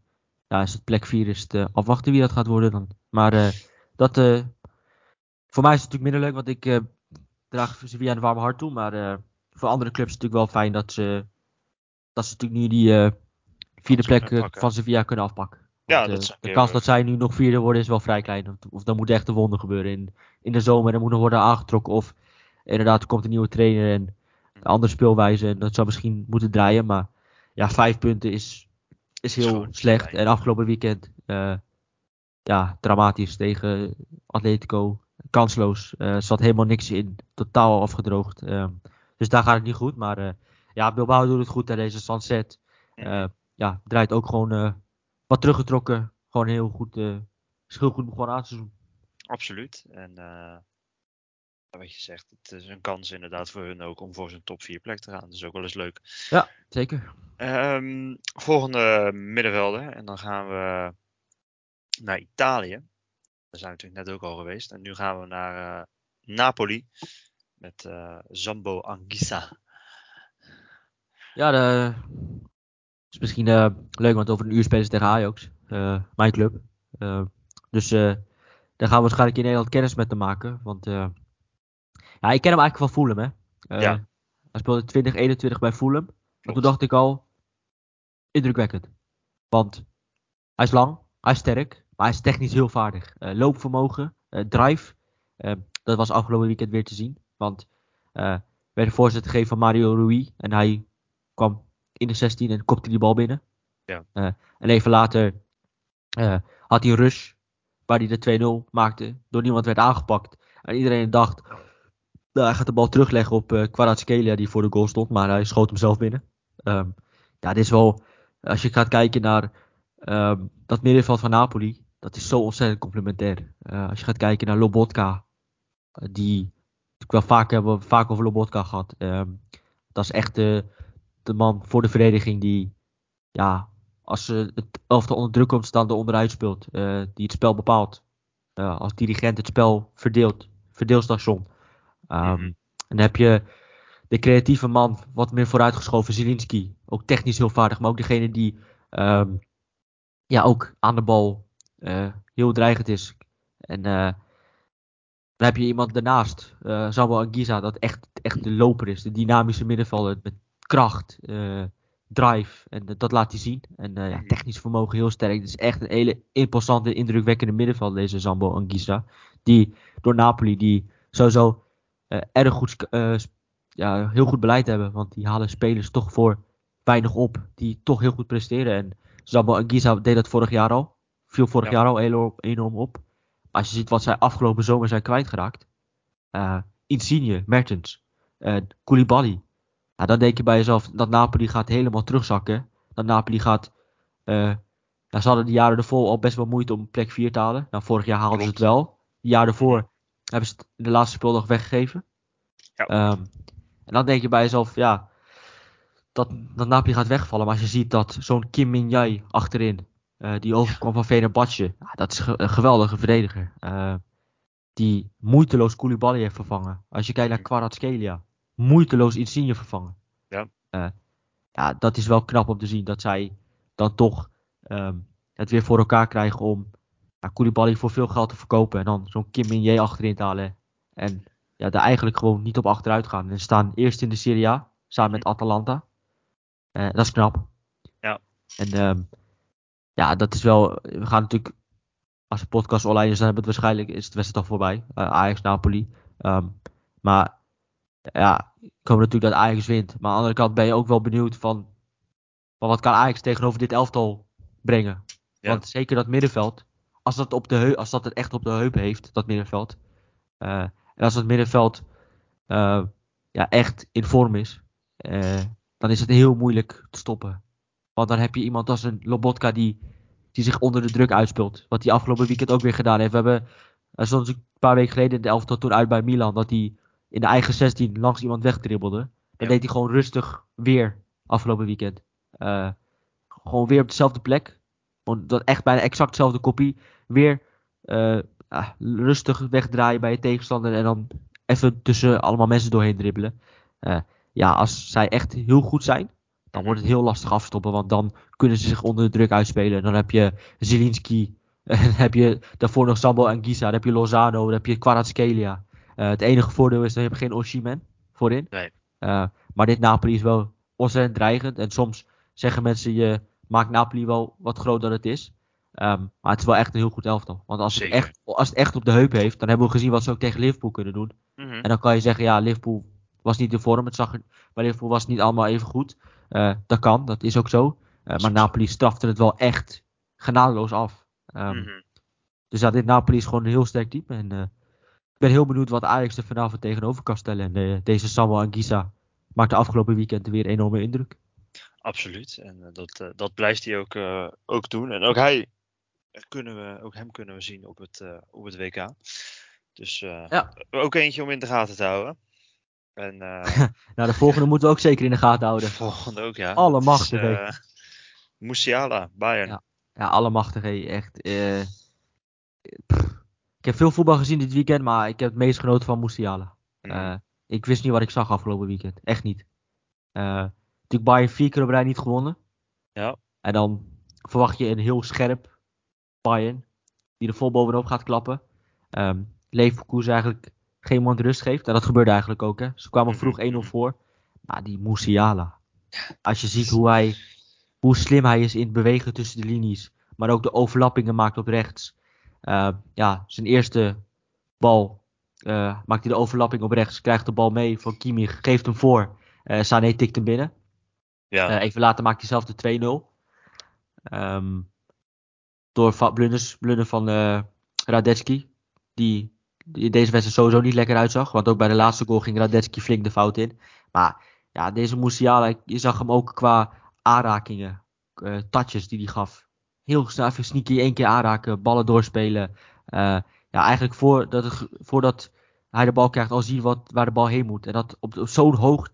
ja, is het plek 4 is te afwachten wie dat gaat worden dan. Maar eh, dat, eh, voor mij is het natuurlijk minder leuk, want ik eh, draag Sevilla een warme hart toe. Maar eh, voor andere clubs is het natuurlijk wel fijn dat ze, dat ze natuurlijk nu die eh, vierde plek eh, van Sevilla kunnen afpakken. Ja, dat eh, is de kans eh, dat zij nu nog vierde worden is wel vrij klein. Of, of dan moet echt een wonder gebeuren in, in de zomer. Er moet nog worden aangetrokken. Of inderdaad, er komt een nieuwe trainer en een andere speelwijze. En dat zou misschien moeten draaien. Maar ja, vijf punten is, is heel slecht. En afgelopen weekend, eh, ja, dramatisch tegen Atletico. Kansloos. Er zat helemaal niks in. Totaal afgedroogd. Ehm, dus daar gaat het niet goed. Maar ja, Bilbao doet het goed aan deze Sunset. ja, draait ook gewoon wat teruggetrokken. Gewoon heel goed, heel goed begonnen aan te doen. Absoluut. En wat je zegt, het is een kans inderdaad voor hun ook om voor zijn top 4 plek te gaan. Dat is ook wel eens leuk. Ja, zeker. Um, volgende middenvelder. En dan gaan we naar Italië. Daar zijn we natuurlijk net ook al geweest. En nu gaan we naar uh, Napoli. Met uh, Zambo Anguissa. Ja, de, is misschien uh, leuk, want over een uur spelen ze tegen Ajax. mijn club. dus daar gaan we waarschijnlijk in Nederland kennis met te maken. Want ja, ik ken hem eigenlijk van Fulham, hè. Uh, ja. Hij speelde 2021 bij Fulham. En toen dacht ik al, indrukwekkend. Want hij is lang, hij is sterk, maar hij is technisch heel vaardig. Uh, loopvermogen, uh, drive, dat was afgelopen weekend weer te zien. Want werd een voorzet gegeven van Mario Rui en hij kwam in de 16 en kopte die bal binnen. Ja. en even later had hij een rush, waar hij de 2-0 maakte, door niemand werd aangepakt. En iedereen dacht, nou, hij gaat de bal terugleggen op uh, Kvaratskhelia die voor de goal stond, maar hij schoot hem zelf binnen. Um, ja, dit is wel, als je gaat kijken naar um, dat middenveld van Napoli, dat is zo ontzettend complementair. Uh, als je gaat kijken naar Lobotka, uh, die ik wel vaak hebben vaak over Lobotka gehad. Um, dat is echt de, de man voor de verdediging die, ja, als ze het elftal onder druk komt staan, de onderuit speelt, die het spel bepaalt. als dirigent het spel verdeelt, verdeelstation. Um, En dan heb je de creatieve man wat meer vooruitgeschoven, Zielinski. Ook technisch heel vaardig, maar ook degene die um, ja, ook aan de bal uh, heel dreigend is. En uh, dan heb je iemand daarnaast, uh, Samuel Anguissa, dat echt, echt de loper is. De dynamische middenvelder met kracht, uh, drive. En dat laat hij zien. En ja, mhm. technisch vermogen heel sterk. Het is echt een hele imposante, indrukwekkende middenveld, deze Sambo Anguissa. Die door Napoli, die sowieso erg goed, uh, ja, heel goed beleid hebben. Want die halen spelers toch voor weinig op. Die toch heel goed presteren. En Zabo Anguissa deed dat vorig jaar al. Viel vorig jaar al enorm, enorm op. Als je ziet wat zij afgelopen zomer zijn kwijtgeraakt. Uh, Insigne, Mertens, uh, Koulibaly. Dan denk je bij jezelf dat Napoli gaat helemaal terugzakken. Dat Napoli gaat... Uh, nou, ze hadden de jaren ervoor al best wel moeite om plek 4 te halen. Nou, vorig jaar haalden ze het wel. De jaar ervoor hebben ze het in de laatste speeldag weggegeven. Ja. Um, en dan denk je bij jezelf, ja, dat, dat Napoli gaat wegvallen. Maar als je ziet dat zo'n Kim Min-jae achterin, uh, die overkwam van Fenerbahce, ja, dat is een geweldige verdediger. Uh, die moeiteloos Koulibaly heeft vervangen. Als je kijkt naar Kvaratskhelia, moeiteloos Insigne vervangen. Ja. Uh, ja, dat is wel knap om te zien dat zij dan toch um, het weer voor elkaar krijgen om ja, Koulibaly voor veel geld te verkopen. En dan zo'n Kim Min achterin te halen. En ja, daar eigenlijk gewoon niet op achteruit gaan. En staan eerst in de Serie A, samen met Atalanta. Uh, dat is knap. Ja. En um, ja, dat is wel. We gaan natuurlijk. Als de podcast online is, dan hebben we het waarschijnlijk. Is het wedstrijd al voorbij. Uh, Ajax Napoli. Um, maar ja, ik hoop natuurlijk dat Ajax wint. Maar aan de andere kant ben je ook wel benieuwd van. van wat kan Ajax tegenover dit elftal brengen? Ja. Want zeker dat middenveld als dat, op de heup, als dat het echt op de heup heeft, dat middenveld. Uh, en als het middenveld uh, ja, echt in vorm is, uh, dan is het heel moeilijk te stoppen. Want dan heb je iemand als een Lobotka die, die zich onder de druk uitspeelt. Wat hij afgelopen weekend ook weer gedaan heeft. We hebben, zoals een paar weken geleden in de elftal toen uit bij Milan, dat hij in de eigen 16 langs iemand wegdribbelde. Ja. deed hij gewoon rustig weer afgelopen weekend. gewoon weer op dezelfde plek. Dat echt bijna exact dezelfde kopie weer uh, ah, rustig wegdraaien bij je tegenstander en dan even tussen allemaal mensen doorheen dribbelen. Uh, ja, als zij echt heel goed zijn, dan wordt het heel lastig afstoppen, want dan kunnen ze zich onder de druk uitspelen. Dan heb je Zielinski, (laughs) dan heb je daarvoor nog Sambo en Gisa, dan heb je Lozano, dan heb je Kvaratskhelia. Uh, het enige voordeel is dat je geen Oshimen voorin. Nee. Maar dit Napoli is wel ontzettend dreigend. En soms zeggen mensen, je maakt Napoli wel wat groter dan het is. Um, maar het is wel echt een heel goed elftal. Want als het, echt, als het echt op de heup heeft, dan hebben we gezien wat ze ook tegen Liverpool kunnen doen. Mm -hmm. En dan kan je zeggen, ja, Liverpool was niet in vorm. Het zag er, bij Liverpool was het niet allemaal even goed. Uh, dat kan, dat is ook zo. Uh, maar Napoli strafte het wel echt genadeloos af. Um, mm -hmm. Dus ja, dit Napoli is gewoon een heel sterk team. En eh, ik ben heel benieuwd wat Ajax er vanavond tegenover kan stellen. En eh, deze Samuel Anguissa maakt de afgelopen weekend weer enorme indruk. Absoluut. En uh, dat, uh, dat blijft hij ook, uh, ook doen. En ook hij kunnen we, ook hem kunnen we zien op het, op het WK. Dus ja. ook eentje om in de gaten te houden. En, (laughs) nou, de volgende moeten we ook zeker in de gaten houden. De volgende ook, ja. Allemachtige. Dus, Musiala, Bayern. Ja, ja allemachtige. Echt. ik heb veel voetbal gezien dit weekend, maar ik heb het meest genoten van Musiala. Mm. ik wist niet wat ik zag afgelopen weekend. Echt niet. Natuurlijk Bayern vier keer op rij niet gewonnen. Ja. En dan verwacht je een heel scherp Bayern. Die er vol bovenop gaat klappen. Um, Leverkusen eigenlijk geen moment rust geeft. En dat gebeurde eigenlijk ook. Hè. Ze kwamen vroeg 1-0 voor. Maar die Musiala. Als je ziet hoe, hij, hoe slim hij is in het bewegen tussen de linies. Maar ook de overlappingen maakt op rechts. Uh, ja, zijn eerste bal uh, maakt hij de overlapping op rechts. Krijgt de bal mee van Kimmich. Geeft hem voor. Uh, Sané tikt hem binnen. Ja. Uh, even later maakt hij zelf de 2-0. Um, door blunders, blunder van uh, Radetski. Die, die in deze wedstrijd sowieso niet lekker uitzag. Want ook bij de laatste goal ging Radetski flink de fout in. Maar ja, deze Musiala, je zag hem ook qua aanrakingen. Uh, touches die hij gaf. Heel snel even sneaky één keer aanraken. Ballen doorspelen. Uh, ja, eigenlijk voordat, het, voordat hij de bal krijgt al zien wat, waar de bal heen moet. En dat op, op zo'n hoog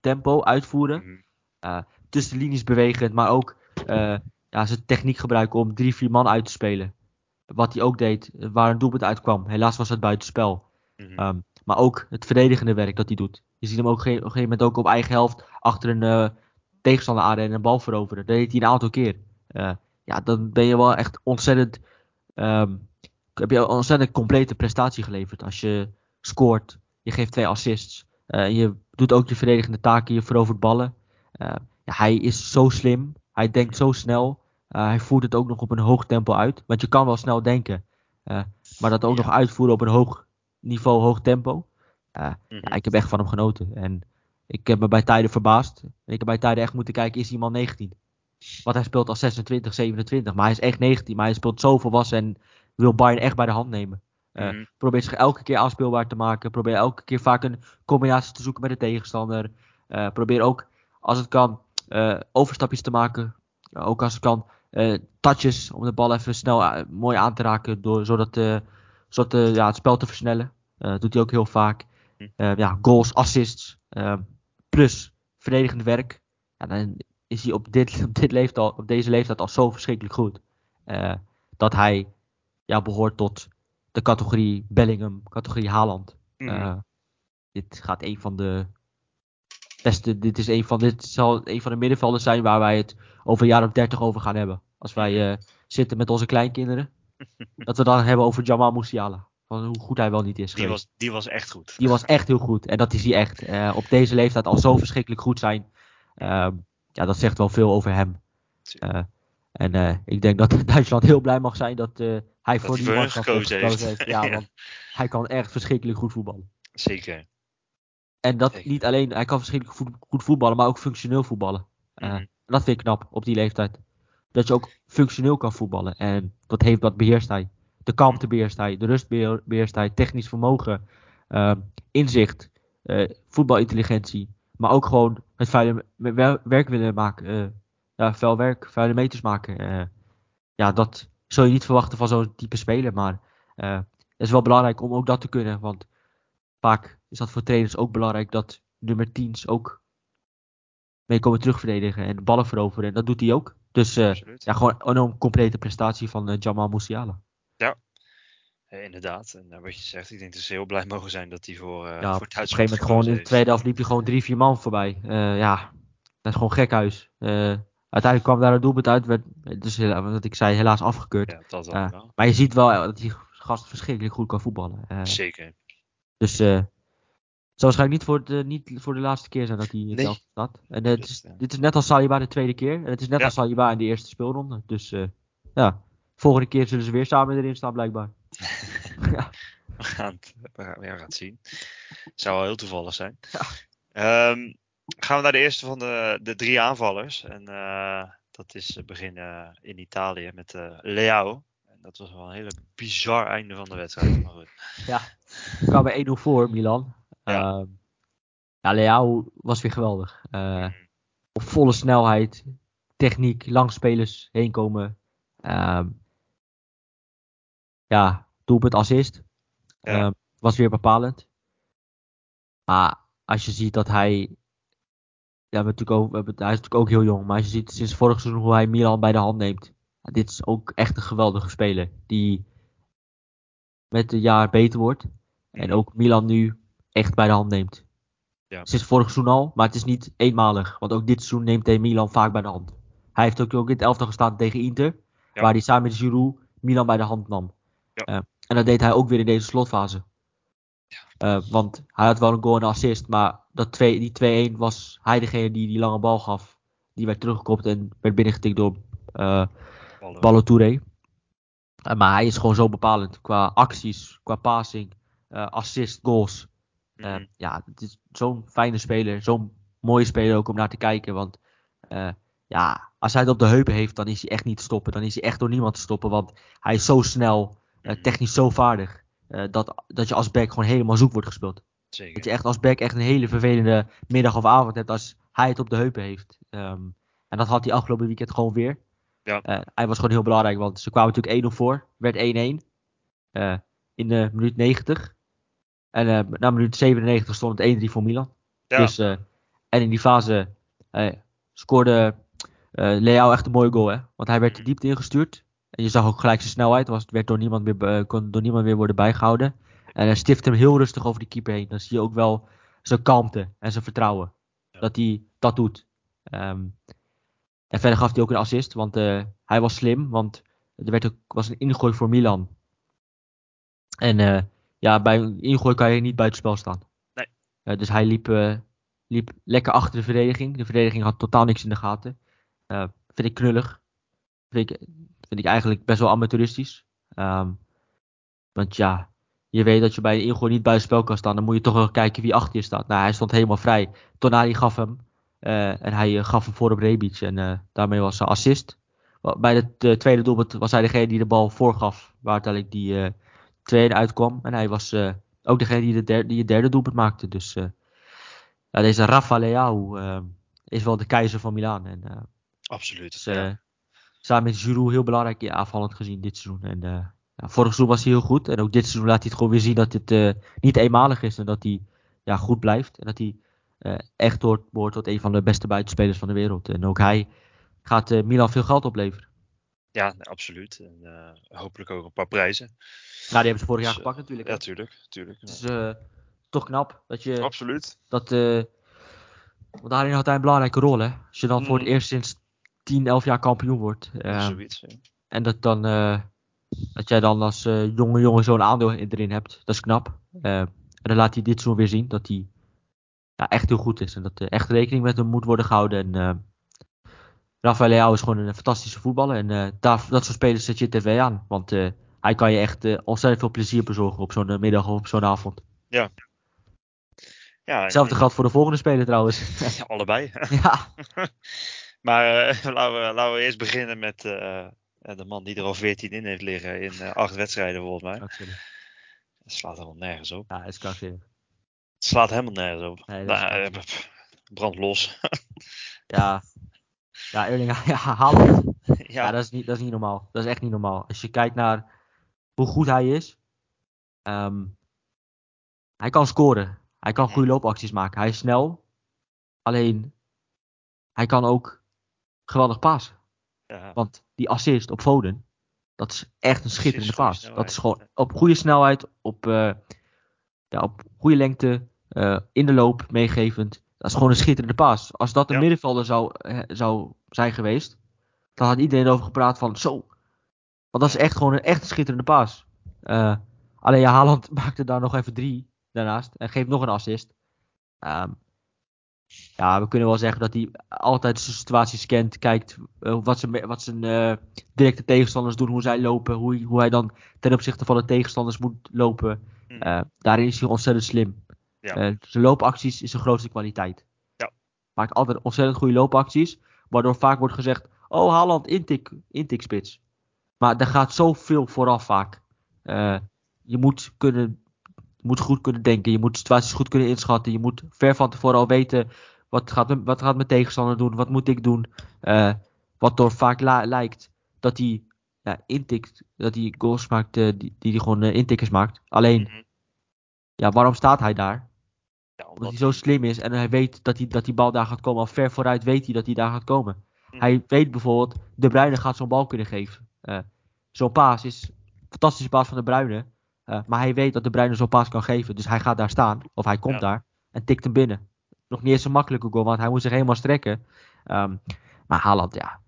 tempo uitvoeren. Mm -hmm. Uh, tussen de linies bewegend, maar ook uh, ja, zijn techniek gebruiken om drie, vier man uit te spelen. Wat hij ook deed, waar een doelpunt uitkwam. Helaas was het buitenspel. Mm -hmm. um, maar ook het verdedigende werk dat hij doet. Je ziet hem ook op een gegeven moment ook op eigen helft achter een uh, tegenstander aan en een bal veroveren. Dat deed hij een aantal keer. ja, dan ben je wel echt ontzettend. Um, heb je een ontzettend complete prestatie geleverd. Als je scoort, je geeft twee assists. je doet ook je verdedigende taken, je verovert ballen. Ja, hij is zo slim. Hij denkt zo snel. Uh, hij voert het ook nog op een hoog tempo uit. Want je kan wel snel denken. Uh, maar dat ook ja. nog uitvoeren op een hoog niveau, hoog tempo. Ja, ik heb echt van hem genoten. En ik heb me bij tijden verbaasd. Ik heb bij tijden echt moeten kijken, is die man 19? Want hij speelt al 26, 27. Maar hij is echt 19. Maar hij speelt zo volwassen en wil Bayern echt bij de hand nemen. Probeer zich elke keer aanspeelbaar te maken. Probeer elke keer vaak een combinatie te zoeken met de tegenstander. probeer ook als het kan, uh, overstapjes te maken. Ook als het kan, uh, touches om de bal even snel mooi aan te raken, door, zodat, zodat ja, het spel te versnellen. Dat doet hij ook heel vaak. ja, goals, assists, plus verdedigend werk. Ja, dan is hij op, dit, (laughs) op, dit leeftijd, op deze leeftijd al zo verschrikkelijk goed. dat hij ja, behoort tot de categorie Bellingham, categorie Haaland. Mm. dit gaat een van de beste, dit, is een van, dit zal een van de middenvelders zijn waar wij het over een jaar of dertig over gaan hebben. Als wij uh, zitten met onze kleinkinderen. (laughs) dat we dan hebben over Jamal Musiala. Van hoe goed hij wel niet is. Die was, die was echt goed. Die was echt heel goed. En dat is hij echt. Uh, op deze leeftijd al zo verschrikkelijk goed zijn. Uh, ja, dat zegt wel veel over hem. Uh, en ik denk dat (laughs) Duitsland heel blij mag zijn dat hij dat voor die man gekozen heeft. heeft. Ja, ja, (laughs) want hij kan echt verschrikkelijk goed voetballen. Zeker. En dat Zeker. niet alleen, hij kan verschrikkelijk goed, goed voetballen, maar ook functioneel voetballen. Mm -hmm. uh, dat vind ik knap op die leeftijd. Dat je ook functioneel kan voetballen. En dat, heeft, dat beheerst hij. De kalmte beheerst hij, de rust beheerst hij, technisch vermogen, uh, inzicht, uh, voetbalintelligentie. Maar ook gewoon het vuile werk willen maken. ja, vuil werk, vuile meters maken. ja, dat zul je niet verwachten van zo'n type speler. Maar het is wel belangrijk om ook dat te kunnen. Want vaak is dat voor trainers ook belangrijk dat nummer 10's ook mee komen terugverdedigen en ballen veroveren. En dat doet hij ook. Dus uh, ja, gewoon een complete prestatie van uh, Jamal Musiala. Ja, eh, inderdaad. En wat je zegt, ik denk dat ze heel blij mogen zijn dat hij voor, uh, ja, voor Op een gegeven moment gewoon in de tweede helft liep hij gewoon drie, vier man voorbij. ja, dat is gewoon gekhuis. uiteindelijk kwam daar een doelpunt uit, werd, dus wat ik zei, helaas afgekeurd. Ja, dat wel. Maar je ziet wel dat die gast verschrikkelijk goed kan voetballen. Zeker. Dus het zal waarschijnlijk niet voor, de, niet voor de laatste keer zijn dat hij nee. zelf staat. En uh, is, dit is net als Saliba de tweede keer. En het is net ja. als Saliba in de eerste speelronde. Dus uh, ja, volgende keer zullen ze weer samen erin staan blijkbaar. (laughs) ja. We gaan het, we gaan, we gaan het zien. Zou wel heel toevallig zijn. Ja. Um, gaan we naar de eerste van de, de drie aanvallers. En dat is beginnen in Italië met Leao. En dat was wel een hele bizar einde van de wedstrijd. Maar goed. Ja, we kwamen 1-0 voor Milan. Ja. Ehm, ja, Leao was weer geweldig. Eh, Mhm. op volle snelheid, techniek, langs spelers heen komen. Ehm, ja, doelpunt assist. Ja. Ehm, was weer bepalend. Maar als je ziet dat hij. Ja, we hebben natuurlijk ook, we hebben, hij is natuurlijk ook heel jong. Maar als je ziet sinds vorig seizoen hoe hij Milan bij de hand neemt. ja, dit is ook echt een geweldige speler. Die met het jaar beter wordt. En Mhm. ook Milan nu echt bij de hand neemt. Ja. Sinds vorig seizoen al, maar het is niet eenmalig. Want ook dit seizoen neemt hij Milan vaak bij de hand. Hij heeft ook, ook in het elftal gestaan tegen Inter. Ja. Waar hij samen met Giroud Milan bij de hand nam. Ja. Eh, en dat deed hij ook weer in deze slotfase. Eh, want hij had wel een goal en een assist. Maar dat twee, die 2-1 was hij degene die die lange bal gaf. Die werd teruggekopt en werd binnengetikt door Touré. Eh, maar hij is gewoon zo bepalend. Qua acties, qua passing, assist, goals. Eh, Mhm. ja, het is zo'n fijne speler. Zo'n mooie speler ook om naar te kijken. Want eh, ja, als hij het op de heupen heeft, dan is hij echt niet te stoppen. Dan is hij echt door niemand te stoppen. Want hij is zo snel, eh, Mhm. technisch zo vaardig. eh, dat, dat je als back gewoon helemaal zoek wordt gespeeld. Dat Zeker. je echt als back echt een hele vervelende middag of avond hebt als hij het op de heupen heeft. Ehm, en dat had hij afgelopen weekend gewoon weer. Ja. Hij was gewoon heel belangrijk, want ze kwamen natuurlijk 1-0 voor. Werd 1-1 eh, in de minuut 90. En eh, na minuut 97 stond het 1-3 voor Milan. Ja. Dus, eh, en in die fase eh, scoorde Leao echt een mooie goal. Hè? Want hij werd de diepte ingestuurd. En je zag ook gelijk zijn snelheid. Was, werd door niemand meer, kon door niemand meer worden bijgehouden. En hij stift hem heel rustig over die keeper heen. Dan zie je ook wel zijn kalmte en zijn vertrouwen. Ja. Dat hij dat doet. Ehm, en verder gaf hij ook een assist. Want hij was slim. Want er werd ook, was een ingooi voor Milan. En eh, ja, bij een ingooi kan je niet buitenspel staan. Nee. Dus hij liep, eh, liep lekker achter de verdediging. De verdediging had totaal niks in de gaten. Eh, vind ik knullig. Vind ik, vind ik eigenlijk best wel amateuristisch. Ehm, want ja, je weet dat je bij een ingooi niet buitenspel kan staan. Dan moet je toch wel kijken wie achter je staat. Nou, hij stond helemaal vrij. Tonali gaf hem. eh, en hij gaf hem voor op Rebic. En daarmee was zijn assist. Bij het tweede doelpunt was hij degene die de bal voorgaf. Waar uiteindelijk die tweede uitkwam. En hij was eh, ook degene die, de derde, die het derde doelpunt maakte. Dus eh, ja, deze Rafa Leao eh, is wel de keizer van Milaan. En Absoluut. ja. samen met Giroud heel belangrijk in aanvallend gezien dit seizoen. En ja, vorig seizoen was hij heel goed. En ook dit seizoen laat hij het gewoon weer zien dat het eh, niet eenmalig is. En dat hij ja, goed blijft. En dat hij echt hoort, behoort tot een van de beste buitenspelers van de wereld. En ook hij gaat Milan veel geld opleveren. ja, absoluut. En, hopelijk ook een paar prijzen. Nou, die hebben ze vorig jaar Dus, gepakt natuurlijk. Ja, tuurlijk. tuurlijk. Het is eh, toch knap dat je Absoluut. dat. eh, want daarin had hij een belangrijke rol. Hè? Als je dan voor het Mhm. eerst sinds 10, 11 jaar kampioen wordt. eh, Zoiets. ja. En dat, dan, eh, dat jij dan als eh, jonge jongen zo'n aandeel in- erin hebt. Dat is knap. Eh, en dan laat hij dit seizoen weer zien dat hij ja, echt heel goed is. En dat er echt rekening met hem moet worden gehouden. En eh Rafael Leao is gewoon een fantastische voetballer. En eh, daar, dat soort spelers zet je tv aan. Want eh, hij kan je echt eh, ontzettend veel plezier bezorgen op zo'n eh, middag of op zo'n avond. Ja, Hetzelfde en- geldt voor de volgende speler trouwens. (laughs) (laughs) Ja, allebei. ja, (laughs) maar eh, laten, we, laten we eerst beginnen met de man die er al 14 in heeft liggen in acht wedstrijden volgens mij. Het slaat helemaal nergens op. ja is krankzinnig. Het slaat helemaal nergens op. Nee, Nou, brand los. Ja, ja Erling ja, Haaland. ja, Ja, dat, is niet, dat is niet normaal. Dat is echt niet normaal. Als je kijkt naar hoe goed hij is. ehm, hij kan scoren. Hij kan goede loopacties maken. Hij is snel. Alleen, hij kan ook geweldig pasen. ja. Want die assist op Foden, dat is echt een schitterende paas. Dat is gewoon op goede snelheid, op, eh, ja, op goede lengte, eh, in de loop meegevend. Dat is gewoon een schitterende paas. Als dat een Ja. middenvelder zou, eh, zou zijn geweest, dan had iedereen over gepraat van zo. Want dat is echt gewoon een echt schitterende paas. Eh, alleen ja, Haaland (laughs) maakte daar nog even drie daarnaast en geeft nog een assist. Ehm, ja, we kunnen wel zeggen dat hij altijd zijn situatie scant, kijkt eh, wat zijn, wat zijn eh, directe tegenstanders doen, hoe zij lopen, hoe, hoe hij dan ten opzichte van de tegenstanders moet lopen. Hm. Eh, daarin is hij ontzettend slim. Ja. Zijn loopacties is zijn grootste kwaliteit. Ja. Maakt altijd ontzettend goede loopacties, waardoor vaak wordt gezegd, oh Haaland, intik, intikspits. Maar er gaat zoveel vooraf vaak. Uh, je moet, kunnen, moet goed kunnen denken. Je moet situaties goed kunnen inschatten. Je moet ver van tevoren al weten. Wat gaat, wat gaat mijn tegenstander doen? Wat moet ik doen? Uh, wat door vaak lijkt dat hij ja, intikt. Dat hij goals maakt uh, die, die hij gewoon intikkers maakt. Alleen, mm -hmm. ja, waarom staat hij daar? Ja, omdat, omdat hij zo slim is en hij weet dat, hij, dat die bal daar gaat komen. Al ver vooruit weet hij dat hij daar gaat komen. Mm. Hij weet bijvoorbeeld, De Bruyne gaat zo'n bal kunnen geven. Zo'n paas is een fantastische paas van De Bruyne. Uh, maar hij weet dat De Bruyne zo'n paas kan geven. Dus hij gaat daar staan, of hij komt ja. daar, en tikt hem binnen. Nog niet eens een makkelijke goal, want hij moet zich helemaal strekken. Um, maar Haaland, ja,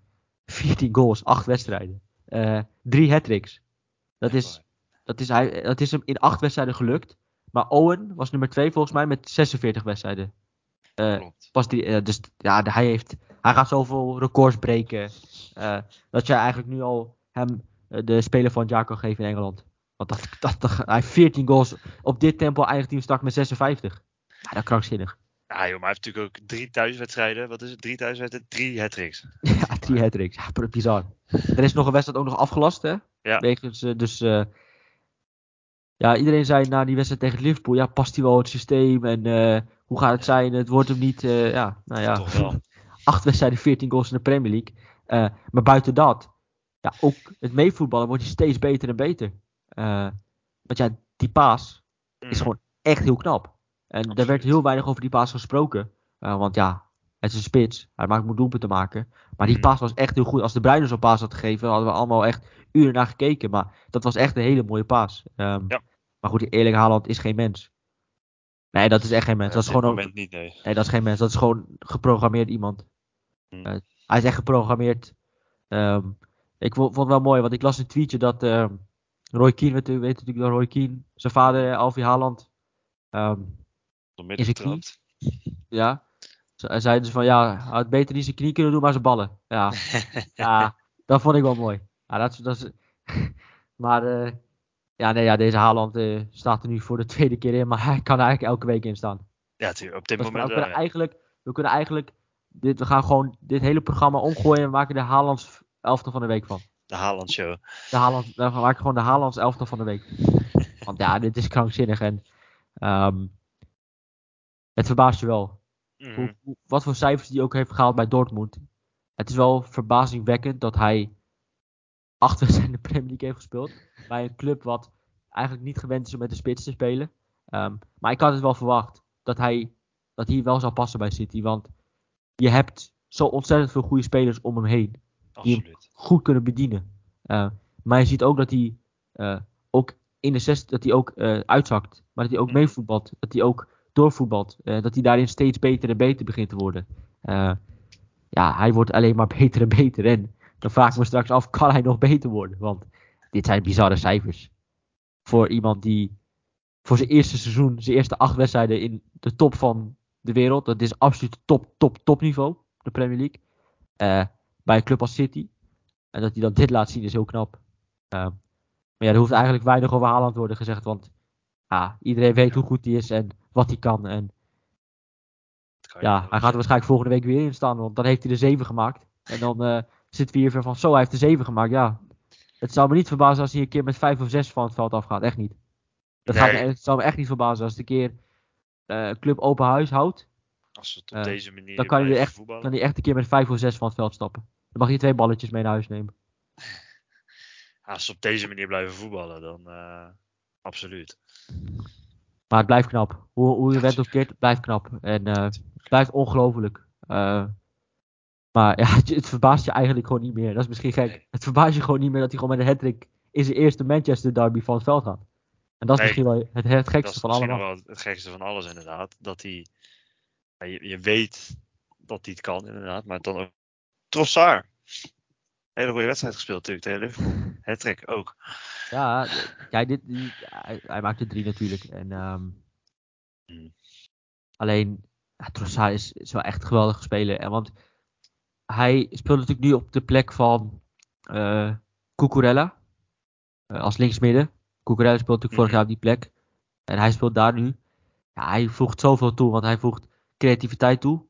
14 goals, 8 wedstrijden. Uh, drie hat-tricks. Dat is, dat, is, hij, dat is hem in 8 wedstrijden gelukt. Maar Owen was nummer 2 volgens mij met 46 wedstrijden. Uh, was die, uh, dus ja, hij, heeft, hij gaat zoveel records breken. Uh, dat je eigenlijk nu al hem de speler van het jaar kan geven in Engeland. Want dat, (laughs) dat, dat, hij heeft 14 goals. Op dit tempo eindigt hij straks met 56. Ja, dat is krankzinnig. Ja, joh, maar hij heeft natuurlijk ook drie thuiswedstrijden. Wat is het? Drie thuiswedstrijden, drie hat-tricks. (laughs) Ja, drie hat-tricks. Ja, bizar. Er is nog een wedstrijd ook nog afgelast, hè? Ja. Wegens, dus uh, ja, iedereen zei na die wedstrijd tegen Liverpool, ja, past hij wel het systeem en uh, hoe gaat het zijn? Het wordt hem niet, uh, ja, nou ja. Toch wel. (laughs) Acht wedstrijden, 14 goals in de Premier League. maar buiten dat, ja, ook het meevoetballen wordt hij steeds beter en beter. want ja, die paas is Mhm. gewoon echt heel knap. En er werd heel weinig over die paas gesproken. Uh, want ja, het is een spits. Hij maakt moet doelpunten maken. Maar die Mhm. paas was echt heel goed. Als de Bruyne zo'n paas had gegeven, hadden we allemaal echt uren naar gekeken. Maar dat was echt een hele mooie paas. Ehm, Ja. Maar goed, eerlijk Haaland is geen mens. Nee, dat is echt geen mens. dat is Op gewoon niet, nee. nee, dat is geen mens. Dat is gewoon geprogrammeerd iemand. Mhm. Eh, hij is echt geprogrammeerd. Ehm, ik vo- vond het wel mooi, want ik las een tweetje dat ehm, Roy Keane, weet, weet natuurlijk dat Roy Keane, zijn vader eh, Alfie Haaland, midden Is het getrapt. ja, ze- hij zei dus van ja, hij had beter niet zijn knie kunnen doen, maar zijn ballen. Ja, (laughs) ja dat vond ik wel mooi. Ja, dat, dat is, (laughs) maar eh, ja, nee, ja, deze Haaland eh, staat er nu voor de tweede keer in, maar hij kan er eigenlijk elke week in staan. Ja. Op dit moment we kunnen eigenlijk, we kunnen eigenlijk dit, we gaan gewoon dit hele programma omgooien en maken de Haalands elftal van de week van. de Haaland Show. De Haaland, we maken gewoon de Haalands elftal van de week. (laughs) Want ja, dit is krankzinnig en ehm, het verbaast je wel. Mhm. Hoe, hoe- wat voor cijfers hij ook heeft gehaald bij Dortmund. Het is wel verbazingwekkend dat hij acht (laughs) wedstrijden in de Premier League heeft gespeeld. Bij een club wat eigenlijk niet gewend is om met de spits te spelen. Ehm, maar ik had het wel verwacht dat hij dat hij wel zou passen bij City. Want je hebt zo ontzettend veel goede spelers om hem heen. Absoluut. Goed kunnen bedienen. Eh, maar je ziet ook dat hij eh, ook in de zes dat hij ook eh, uitzakt. Maar dat hij ook Mhm. meevoetbalt. Dat hij ook doorvoetbalt. dat hij daarin steeds beter en beter begint te worden. Ja, hij wordt alleen maar (laughs) beter en beter. En dan vraag ik me straks af, kan hij nog beter worden? Want dit zijn bizarre cijfers. Voor iemand die voor zijn eerste seizoen, zijn eerste acht wedstrijden in de top van de wereld. Dat is absoluut top, top, top niveau. De Premier League. Bij een club als City. En dat hij dan dit laat zien is heel knap. Eh, maar ja, er hoeft eigenlijk weinig over Haaland te worden gezegd. Want ja, iedereen weet hoe goed hij is en wat hij kan. En ja, hij gaat er waarschijnlijk volgende week weer in staan. Want dan heeft hij de 7 gemaakt. En dan eh, zitten we hier weer van, zo, hij heeft de 7 gemaakt. Ja, het zou me niet verbazen als hij een keer met 5 of 6 van het veld afgaat. Echt niet. Dat gaat me, Nee. het zou me echt niet verbazen als een keer een club open huis houdt. Als het op Eh, deze manier dan kan hij echt- voetballen. Kan hij echt een keer met 5 of 6 van het veld stappen. Dan mag hij twee balletjes mee naar huis nemen. (laughs) Als ze op deze manier blijven voetballen, dan eh, absoluut. Maar het blijft knap. Hoe, hoe je Ja, went of zeker. keert, het blijft knap. En eh, het blijft ongelooflijk. Eh, maar ja, (laughs) het, het verbaast je eigenlijk gewoon niet meer. Dat is misschien gek. Nee. Het verbaast je gewoon niet meer dat hij gewoon met een hat in zijn eerste Manchester derby van het veld gaat. En dat is Nee. misschien wel het, het Dat gekste is van misschien allemaal. nog wel het gekste van alles inderdaad. Dat hij, je, je weet dat hij het kan inderdaad, maar dan ook Trossard. Hele goede wedstrijd gespeeld natuurlijk tegen Liverpool. (laughs) Hattrick ook. Ja, kijk, dit, die- hij, hij maakte drie natuurlijk. En, ehm, Hmm. Alleen, ja, Trossard is, is wel echt een geweldige speler. En want hij speelt natuurlijk nu op de plek van eh Cucurella. eh, als linksmidden. Cucurella speelt natuurlijk vorig Mhm. jaar op die plek. En hij speelt daar nu. Ja, hij voegt zoveel toe. Want hij voegt creativiteit toe.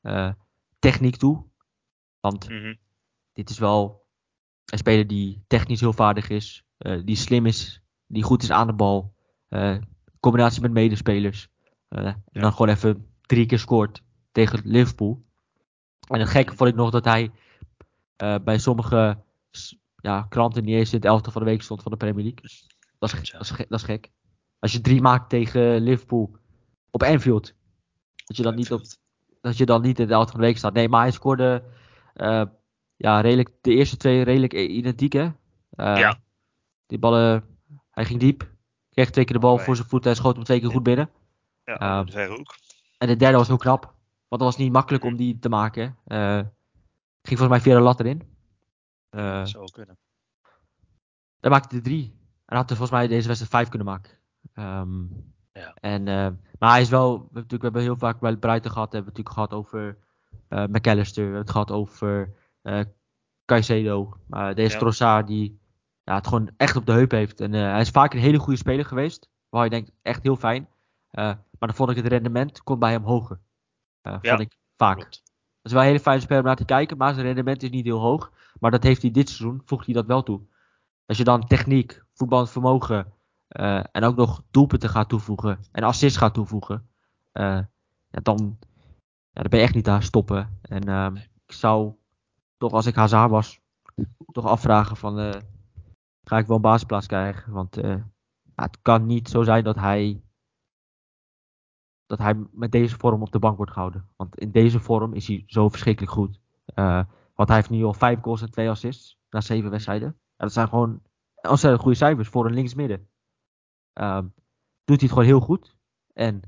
eh, techniek toe. Want Mhm. dit is wel Een speler die technisch heel vaardig is, eh, die slim is, die goed is aan de bal. eh, combinatie met medespelers. eh, En dan gewoon even drie keer scoort tegen Liverpool. En het gekke vond ik nog dat hij bij sommige ja, kranten niet eens in het elftal van de week stond van de Premier League. Dat is, dat is, ge- dat is gek. Als je drie maakt tegen Liverpool op Anfield. Dat je dan niet, op, dat je dan niet in het elftal van de week staat. Nee, maar hij scoorde ja, redelijk, de eerste twee redelijk identiek hè. Eh, Ja. Die ballen, hij ging diep. Kreeg twee keer de bal voor zijn voeten en schoot hem twee keer goed binnen. Ja, Ehm, de verre hoek. En de derde was heel knap. Want het was niet makkelijk om die te maken. Eh ging volgens mij via de lat erin. Eh zou kunnen. Daar maakte hij drie. En had er volgens mij deze wedstrijd vijf kunnen maken. Ehm, Ja. en, eh, maar hij is wel, we hebben, natuurlijk, we hebben heel vaak bij Brighton gehad, hebben we natuurlijk gehad over eh McAllister, we hebben het gehad over eh Caicedo. Maar deze Ja. Trossard die ja, het gewoon echt op de heup heeft. En eh, hij is vaak een hele goede speler geweest. Waar je denkt, echt heel fijn. Eh, maar dan vond ik het rendement komt bij hem hoger. Eh, Ja, vond ik vaak. Klopt. Het is wel een hele fijne speler om naar te kijken, maar zijn rendement is niet heel hoog. Maar dat heeft hij dit seizoen, voegt hij dat wel toe. Als je dan techniek, voetballend vermogen eh, en ook nog doelpunten gaat toevoegen en assists gaat toevoegen, eh, ja, dan, ja, dan ben je echt niet te stoppen. En ehm, ik zou toch als ik Hazard was, toch afvragen van, eh, ga ik wel een basisplaats krijgen? Want ja, het kan niet zo zijn dat hij dat hij met deze vorm op de bank wordt gehouden. Want in deze vorm is hij zo verschrikkelijk goed. Eh, want hij heeft nu al vijf goals en twee assists na zeven wedstrijden. En dat zijn gewoon ontzettend goede cijfers voor een linksmidden. Ehm doet hij het gewoon heel goed. En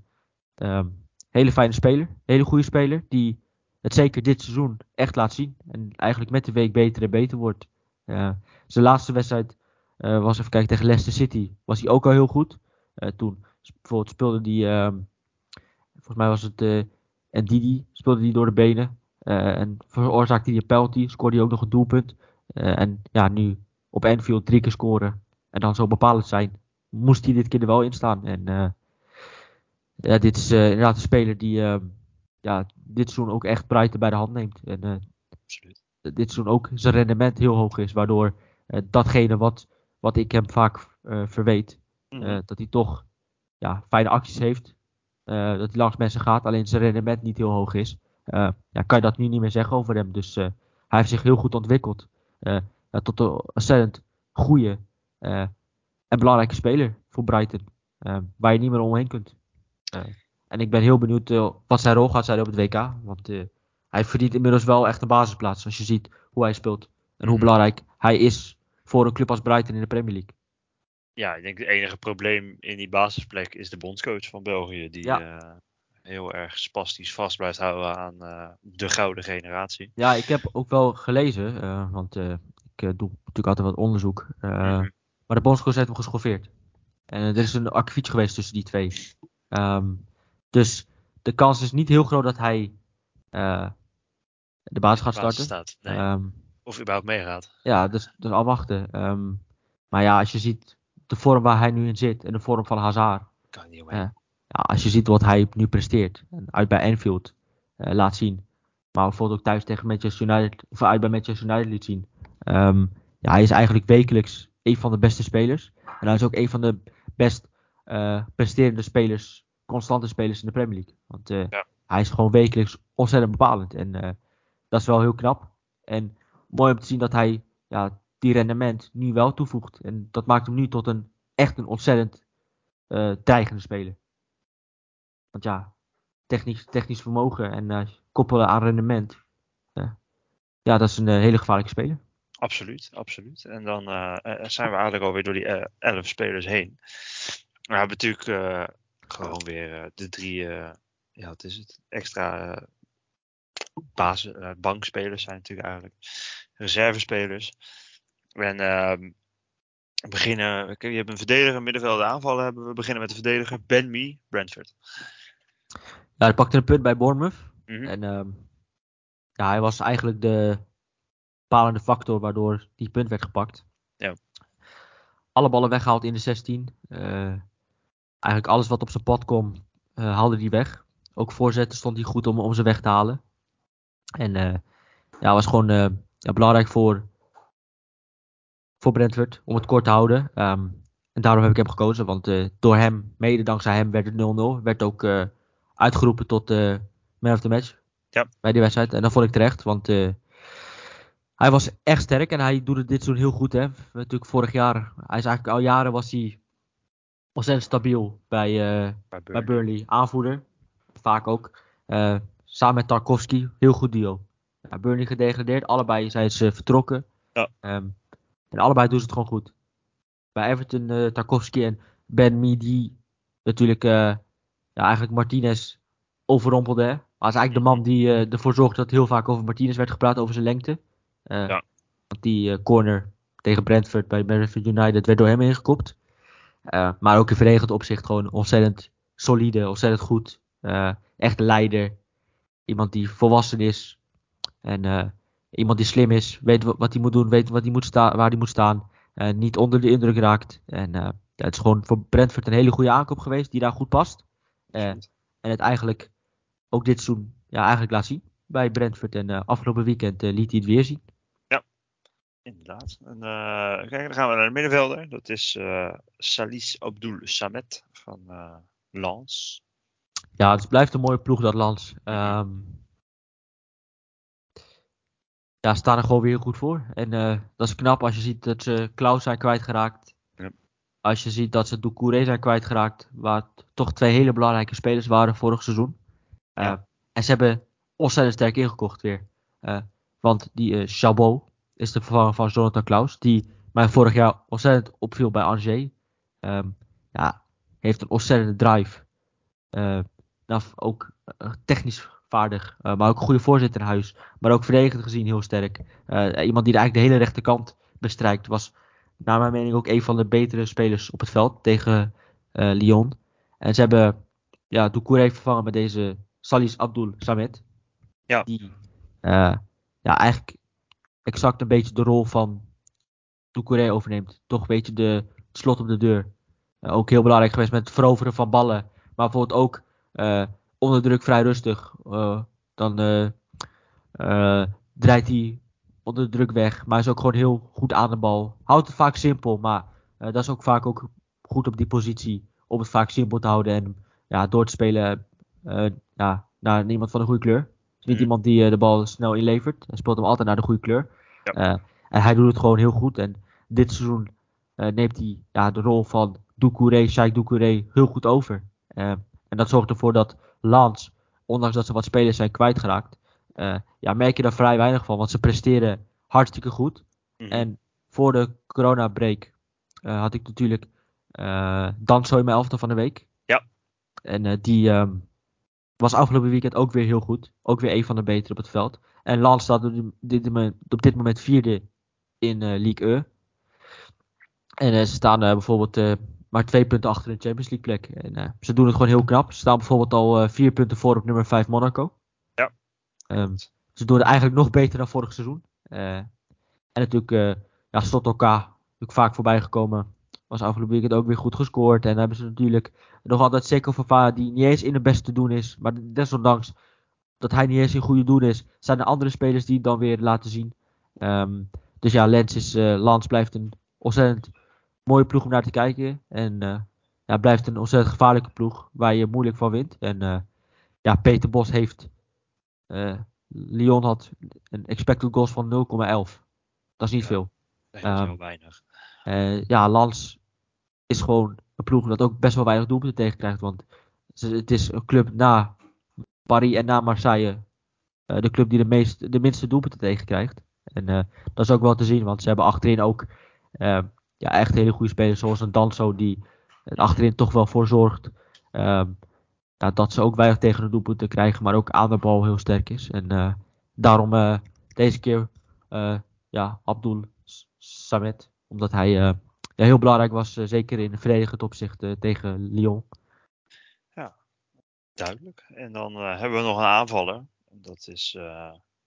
ehm, hele fijne speler. Hele goede speler. Die het zeker dit seizoen echt laat zien. En eigenlijk met de week beter en beter wordt. Eh, zijn laatste wedstrijd eh, was even kijken tegen Leicester City. Was hij ook al heel goed. Eh, toen bijvoorbeeld speelde hij... ehm, volgens mij was het... en Didi speelde hij door de benen. en veroorzaakte hij een penalty. Scoorde hij ook nog een doelpunt. En ja, nu op Anfield drie keer scoren. En dan zo bepalend zijn. Moest hij dit keer er wel in staan. En ja, dit is eh, inderdaad een speler die eh, ja, dit seizoen ook echt Brighton bij de hand neemt. En eh, Absoluut. dit seizoen ook zijn rendement heel hoog is. Waardoor datgene wat, wat ik hem vaak verweet. Mhm. dat hij toch ja, fijne acties heeft. dat hij langs mensen gaat. Alleen zijn rendement niet heel hoog is. eh, ja, kan je dat nu niet meer zeggen over hem. Dus hij heeft zich heel goed ontwikkeld. tot een ontzettend goede en belangrijke speler voor Brighton. waar je niet meer omheen kunt. Eh, en ik ben heel benieuwd eh, wat zijn rol gaat zijn op het WK. Want eh, hij verdient inmiddels wel echt een basisplaats. Als je ziet hoe hij speelt. En hoe Mhm. belangrijk hij is voor een club als Brighton in de Premier League. Ja, ik denk het enige probleem in die basisplek is de bondscoach van België. Die Ja. heel erg spastisch vast blijft houden aan de gouden generatie. Ja, ik heb ook wel gelezen, want ik doe natuurlijk altijd wat onderzoek. Mhm. Maar de bondscoach heeft hem geschoffeerd. En er is een akkefietje geweest tussen die twee. Ehm, dus de kans is niet heel groot dat hij eh, de basis gaat starten. staat. Nee. Ehm, of überhaupt meegaat. ja, dus, dus afwachten. Ehm, maar ja, als je ziet de vorm waar hij nu in zit en de vorm van Hazard. Kan niet. Ja. Als je ziet wat hij nu presteert. Uit bij Anfield eh, laat zien. Maar bijvoorbeeld ook thuis tegen Manchester United. Of uit bij Manchester United liet zien. Ja, hij is eigenlijk wekelijks een van de beste spelers. En hij is ook een van de best eh, presterende spelers. Constante spelers in de Premier League. Want eh, Ja. hij is gewoon wekelijks ontzettend bepalend. En eh, dat is wel heel knap. En mooi om te zien dat hij ja, die rendement nu wel toevoegt. En dat maakt hem nu tot een echt een ontzettend dreigende speler. Want ja, technisch, technisch vermogen en koppelen aan rendement. ja, dat is een hele gevaarlijke speler. Absoluut, absoluut. En dan zijn we eigenlijk alweer door die elf spelers heen. We hebben natuurlijk eh, gewoon weer eh, de drie, eh, ja, wat is het, extra basis, bankspelers zijn natuurlijk eigenlijk. Reservespelers. En ehm, we beginnen, je hebt een verdediger, middenvelder, aanvallen hebben we. Beginnen met de verdediger Ben Mee, Brentford. Ja, hij pakte een punt bij Bournemouth. Mhm. En ehm, ja, hij was eigenlijk de bepalende factor waardoor die punt werd gepakt. Ja. Alle ballen weggehaald in de 16. Eh, eigenlijk alles wat op zijn pad kwam, eh, haalde hij weg. Ook voorzetten stond hij goed om, om ze weg te halen. En eh, ja, was gewoon eh, ja, belangrijk voor voor Brentford, om het kort te houden. Ehm, en daarom heb ik hem gekozen, want door hem, mede dankzij hem, werd het 0-0. Werd ook uitgeroepen tot uh, man of the match Ja. bij die wedstrijd. En dat vond ik terecht, want hij was echt sterk en hij doet het dit seizoen heel goed. Hè. Natuurlijk vorig jaar, hij is eigenlijk al jaren was hij ontzettend stabiel bij, eh, Bij bij Burnley. Burnley. Aanvoerder, vaak ook. Eh, samen met Tarkovsky, heel goed duo. Ja, Burnley gedegradeerd, allebei zijn ze vertrokken. Ja. Ehm, en allebei doen ze het gewoon goed. Bij Everton, eh, Tarkovsky en Ben Midi natuurlijk ja, eigenlijk Martinez overrompelde. Hè? Hij is eigenlijk de man die ervoor zorgde dat heel vaak over Martinez werd gepraat, over zijn lengte. Ja. Want die corner tegen Brentford bij Brentford United werd door hem ingekopt. Eh, maar ook in verdedigend opzicht gewoon ontzettend solide, ontzettend goed. Eh, echt leider. Iemand die volwassen is. En eh, iemand die slim is. Weet wa- wat hij moet doen. Weet wat hij moet sta- waar hij moet staan. niet onder de indruk raakt. En het is gewoon voor Brentford een hele goede aankoop geweest. Die daar goed past. En het eigenlijk ook dit seizoen ja, eigenlijk laat zien. Bij Brentford. En afgelopen weekend liet hij het weer zien. Inderdaad. En, eh, kijk, dan gaan we naar de middenvelder. Dat is eh, Salis Abdul Samet van eh Lens. Ja, het blijft een mooie ploeg dat Lans. Ehm ja, staan er gewoon weer goed voor. En dat is knap als je ziet dat ze Klaus zijn kwijtgeraakt. Ja. Als je ziet dat ze Doucouré zijn kwijtgeraakt. Waar toch twee hele belangrijke spelers waren vorig seizoen. Ja. En ze hebben ontzettend sterk ingekocht weer. Want die Chabot is de vervanger van Jonathan Klaus. Die mij vorig jaar ontzettend opviel bij Angers. Ehm, ja, heeft een ontzettende drive. Eh, nou, ook eh, technisch vaardig, eh, maar ook een goede voorzitter in huis. Maar ook verdedigend gezien heel sterk. Eh, iemand die eigenlijk de hele rechterkant bestrijkt. Was naar mijn mening ook een van de betere spelers op het veld tegen Lyon. En ze hebben ja, Doucouré vervangen met deze Salis Abdul Samet. Ja. Die ja, eigenlijk exact een beetje de rol van Doucouré overneemt. Toch een beetje de het slot op de deur. Eh, ook heel belangrijk geweest met het veroveren van ballen. Maar bijvoorbeeld ook eh, onder druk vrij rustig. Eh, dan draait hij onder de druk weg. Maar is ook gewoon heel goed aan de bal. Houdt het vaak simpel. Maar dat is ook vaak ook goed op die positie. Om het vaak simpel te houden. En ja, door te spelen ja, naar iemand van een goede kleur. Niet Mhm. iemand die eh, de bal snel inlevert. Hij speelt hem altijd naar de goede kleur. Ja. Eh, en hij doet het gewoon heel goed. En dit seizoen eh, neemt hij ja, de rol van Doucouré, Sheikh Doucouré heel goed over. En dat zorgt ervoor dat Lans, ondanks dat ze wat spelers zijn kwijtgeraakt, ja, merk je daar vrij weinig van. Want ze presteren hartstikke goed. Mhm. En voor de corona-break had ik natuurlijk eh Danso in mijn elftal van de week. Ja. En die ehm, was afgelopen weekend ook weer heel goed. Ook weer een van de betere op het veld. En Lans staat op dit moment, op dit moment vierde in eh League E. En eh, ze staan eh, bijvoorbeeld maar twee punten achter de Champions League plek. En ze doen het gewoon heel knap. Ze staan bijvoorbeeld al vier punten voor op nummer 5 Monaco. Ja. Ehm, ze doen het eigenlijk nog beter dan vorig seizoen. En natuurlijk, ja, Stotoka, natuurlijk vaak voorbij gekomen. Was afgelopen weekend ook weer goed gescoord. En dan hebben ze natuurlijk nog altijd Seko Fafana, die niet eens in het beste te doen is. Maar desondanks dat hij niet eens in goede doen is, zijn er andere spelers die het dan weer laten zien. Ehm, dus ja, Lens, is, eh, Lans blijft een ontzettend mooie ploeg om naar te kijken. En eh, ja, blijft een ontzettend gevaarlijke ploeg waar je moeilijk van wint. En eh, ja, Peter Bos heeft. Lyon had een expected goals van 0,11. Dat is niet Ja. veel. Dat is heel weinig. Ja, Lans is gewoon een ploeg dat ook best wel weinig doelpunten tegenkrijgt. Want het is een club na Paris en na Marseille. eh, de club die de, meest, de minste doelpunten tegenkrijgt. En eh, dat is ook wel te zien, want ze hebben achterin ook eh, ja, echt hele goede spelers. Zoals een Danso die er achterin toch wel voor zorgt. ehm, dat ze ook weinig tegen de doelpunten krijgen, maar ook aan de bal heel sterk is. En daarom deze keer ja, Abdul Samet. Omdat hij ja, heel belangrijk was, eh, zeker in verdedigend opzicht eh, tegen Lyon. Duidelijk. En dan eh, hebben we nog een aanvaller. Dat is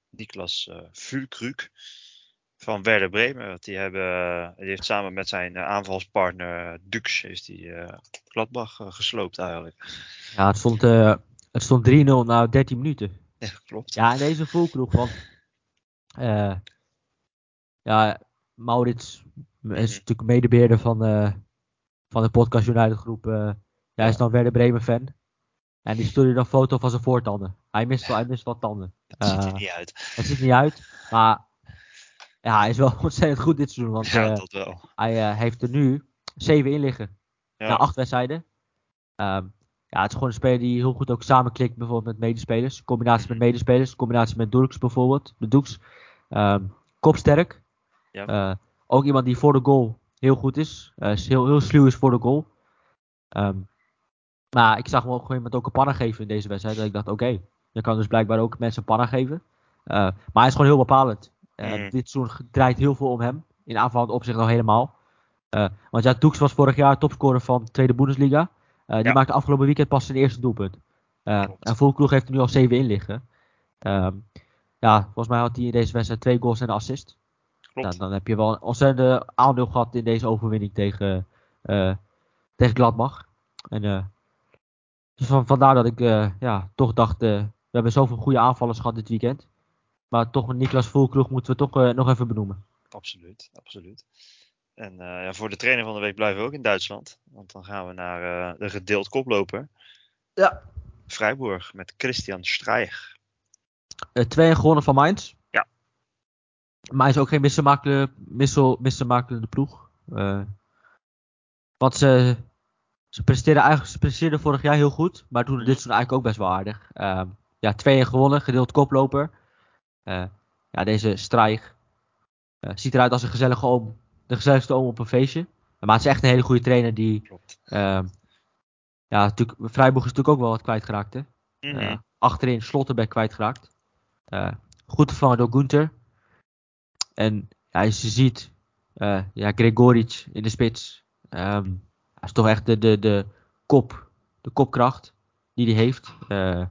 Niklas Fulkruk van Werder Bremen. Die, hebben, die heeft samen met zijn aanvalspartner Dux heeft die, eh, Gladbach gesloopt eigenlijk. Ja, het stond, het stond 3-0 na 13 minuten. Ja, klopt. Ja, en deze volkroeg, want ja, Maurits Hij is natuurlijk medebeheerder van, eh, van de Podcast United groep. eh hij is dan Werder Bremen fan. En die (laughs) stuurde dan foto van zijn voortanden. Hij mist wel, hij mist wel tanden. Het ziet er Eh, niet uit. Het ziet er niet uit, maar ja, hij is wel (laughs) ontzettend goed dit seizoen. Want Ja, dat wel. hij heeft er nu zeven in liggen. Ja. Na acht wedstrijden. Ehm, ja, het is gewoon een speler die heel goed ook samenklikt bijvoorbeeld met medespelers. Combinatie met medespelers, combinatie met Doeks bijvoorbeeld. De Doeks. Ehm, kopsterk. Ja. Ook iemand die voor de goal heel goed is. Eh, heel, heel sluw is voor de goal. Ehm, maar ik zag hem ook gewoon iemand ook een panna geven in deze wedstrijd. Dat ik dacht, oké, je kan dus blijkbaar ook mensen panna geven. Eh, maar hij is gewoon heel bepalend. Mhm. Dit seizoen draait heel veel om hem. In aanvallend opzicht al helemaal. Eh, want ja, Doeks was vorig jaar topscorer van de Tweede Bundesliga. Die Ja. maakte afgelopen weekend pas zijn eerste doelpunt. En Volkroeg heeft er nu al zeven in liggen. Ehm, ja, volgens mij had hij in deze wedstrijd twee goals en een assist. Klopt. Nou, dan heb je wel een ontzettende aandeel gehad in deze overwinning tegen, eh tegen Gladbach. En, eh, dus van, vandaar dat ik eh, ja, toch dacht, we hebben zoveel goede aanvallers gehad dit weekend. Maar toch, Niklas Volkroeg moeten we toch nog even benoemen. Absoluut, absoluut. En eh, ja, voor de trainer van de week blijven we ook in Duitsland. Want dan gaan we naar eh, de gedeeld koploper. Ja. Freiburg met Christian Streich. Eh 2 gewonnen van Mainz. Maar is ook geen missemakelende, missel, missemakelende ploeg. Eh, want ze, ze, presteerden eigenlijk, ze presteerden vorig jaar heel goed. Maar doen dit seizoen eigenlijk ook best wel aardig. Ehm, ja, 2 gewonnen, gedeeld koploper. Eh, ja, deze Streich eh, ziet eruit als een gezellige oom. De gezelligste oom op een feestje. Maar het is echt een hele goede trainer die... Ehm, ja, natuurlijk, Freiburg is natuurlijk ook wel wat kwijtgeraakt, hè. Mhm. Achterin Slotterbeck kwijtgeraakt. Goed vervangen door Gunther. En ja, als je ziet, eh, ja, Gregoric in de spits. hij is toch echt de, de, de kop, de kopkracht die hij heeft. Eh,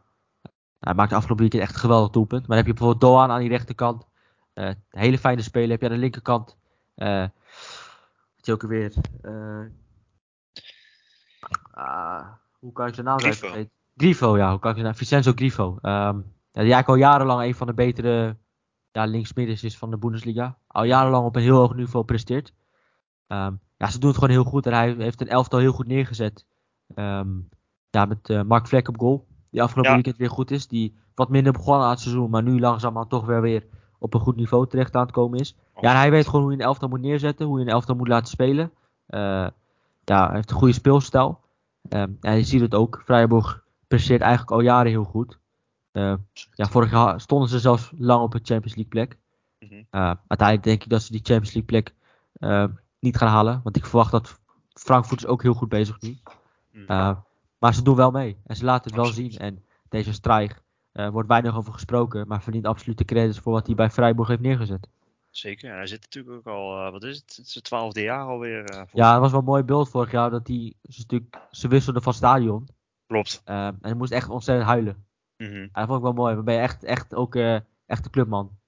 hij maakt de afgelopen weekend echt een geweldig doelpunt. Maar dan heb je bijvoorbeeld Doan aan die rechterkant. Eh, een hele fijne speler heb je aan de linkerkant. eh wat je ook weer. ah, hoe kan ik zijn naam Grifo. Grifo, ja. Hoe kan ik zijn naam? Vincenzo Grifo. Ehm, ja, die eigenlijk al jarenlang een van de betere ja, linksmiddens is van de Bundesliga. Al jarenlang op een heel hoog niveau presteert. Ehm, ja, ze doen het gewoon heel goed. En hij heeft een elftal heel goed neergezet. Ehm, ja, met eh, Mark Vlek op goal. Die afgelopen Ja. weekend weer goed is. Die wat minder begon aan het seizoen. Maar nu langzaamaan toch weer weer op een goed niveau terecht aan het komen is. Ja, en hij weet gewoon hoe je een elftal moet neerzetten. Hoe je een elftal moet laten spelen. Eh, ja, hij heeft een goede speelstijl. Ehm, en je ziet het ook. Freiburg presteert eigenlijk al jaren heel goed. Eh, ja, vorig jaar stonden ze zelfs lang op een Champions League plek. Mhm. Uh, uiteindelijk denk ik dat ze die Champions League plek uh, niet gaan halen. Want ik verwacht dat Frankfurt is ook heel goed bezig nu. Mhm. Maar ze doen wel mee. En ze laten het wel zien. En deze uh, wordt weinig over gesproken. Maar verdient absoluut de credits voor wat hij bij Freiburg heeft neergezet. Zeker. En hij zit natuurlijk ook al, eh, wat is het? Het is het twaalfde jaar alweer. eh, Ja, het was wel een mooi beeld vorig jaar. Dat hij, ze, natuurlijk, ze wisselden van stadion. Klopt. En hij moest echt ontzettend huilen. En dat vond ik wel mooi. Dan ben je echt, echt ook uh, echt een clubman.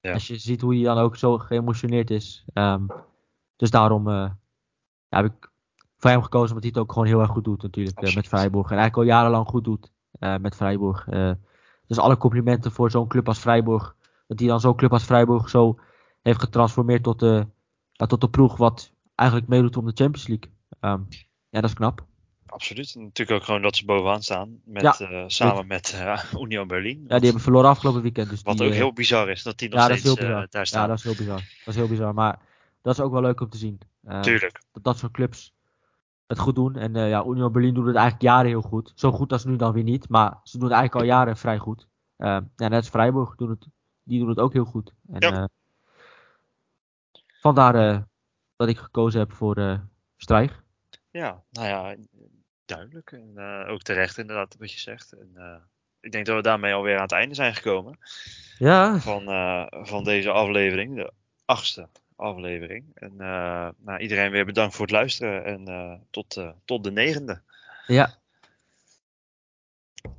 Ja. Als je ziet hoe hij dan ook zo geëmotioneerd is. Um, dus daarom uh, ja, heb ik voor hem gekozen. Omdat hij het ook gewoon heel erg goed doet natuurlijk. Uh, met Freiburg. En eigenlijk al jarenlang goed doet met Freiburg. dus alle complimenten voor zo'n club als Freiburg. Dat hij dan zo'n club als Freiburg zo heeft getransformeerd tot de, tot de ploeg. Wat eigenlijk meedoet om de Champions League. Um, ja, dat is knap. Absoluut. En natuurlijk ook gewoon dat ze bovenaan staan. Met, Ja, uh, samen met uh, Union Berlin. Ja, die hebben verloren afgelopen weekend. Dus Wat die, ook uh, heel bizar is, dat die nog ja, steeds daar staan. Ja, dat is heel bizar. Dat is heel bizar. Maar dat is ook wel leuk om te zien. Tuurlijk. Dat dat soort clubs het goed doen. En ja, Union Berlin doet het eigenlijk jaren heel goed. Zo goed als nu dan weer niet. Maar ze doen het eigenlijk al jaren vrij goed. Ja, net als Freiburg doen het, die doen het ook heel goed. En, Ja. vandaar dat ik gekozen heb voor Strijg. Ja, nou ja, duidelijk. En uh, ook terecht inderdaad wat je zegt. En, uh, ik denk dat we daarmee alweer aan het einde zijn gekomen. Ja. Van, uh, van deze aflevering, de achtste aflevering. En nou, iedereen weer bedankt voor het luisteren en tot, tot de negende. Ja,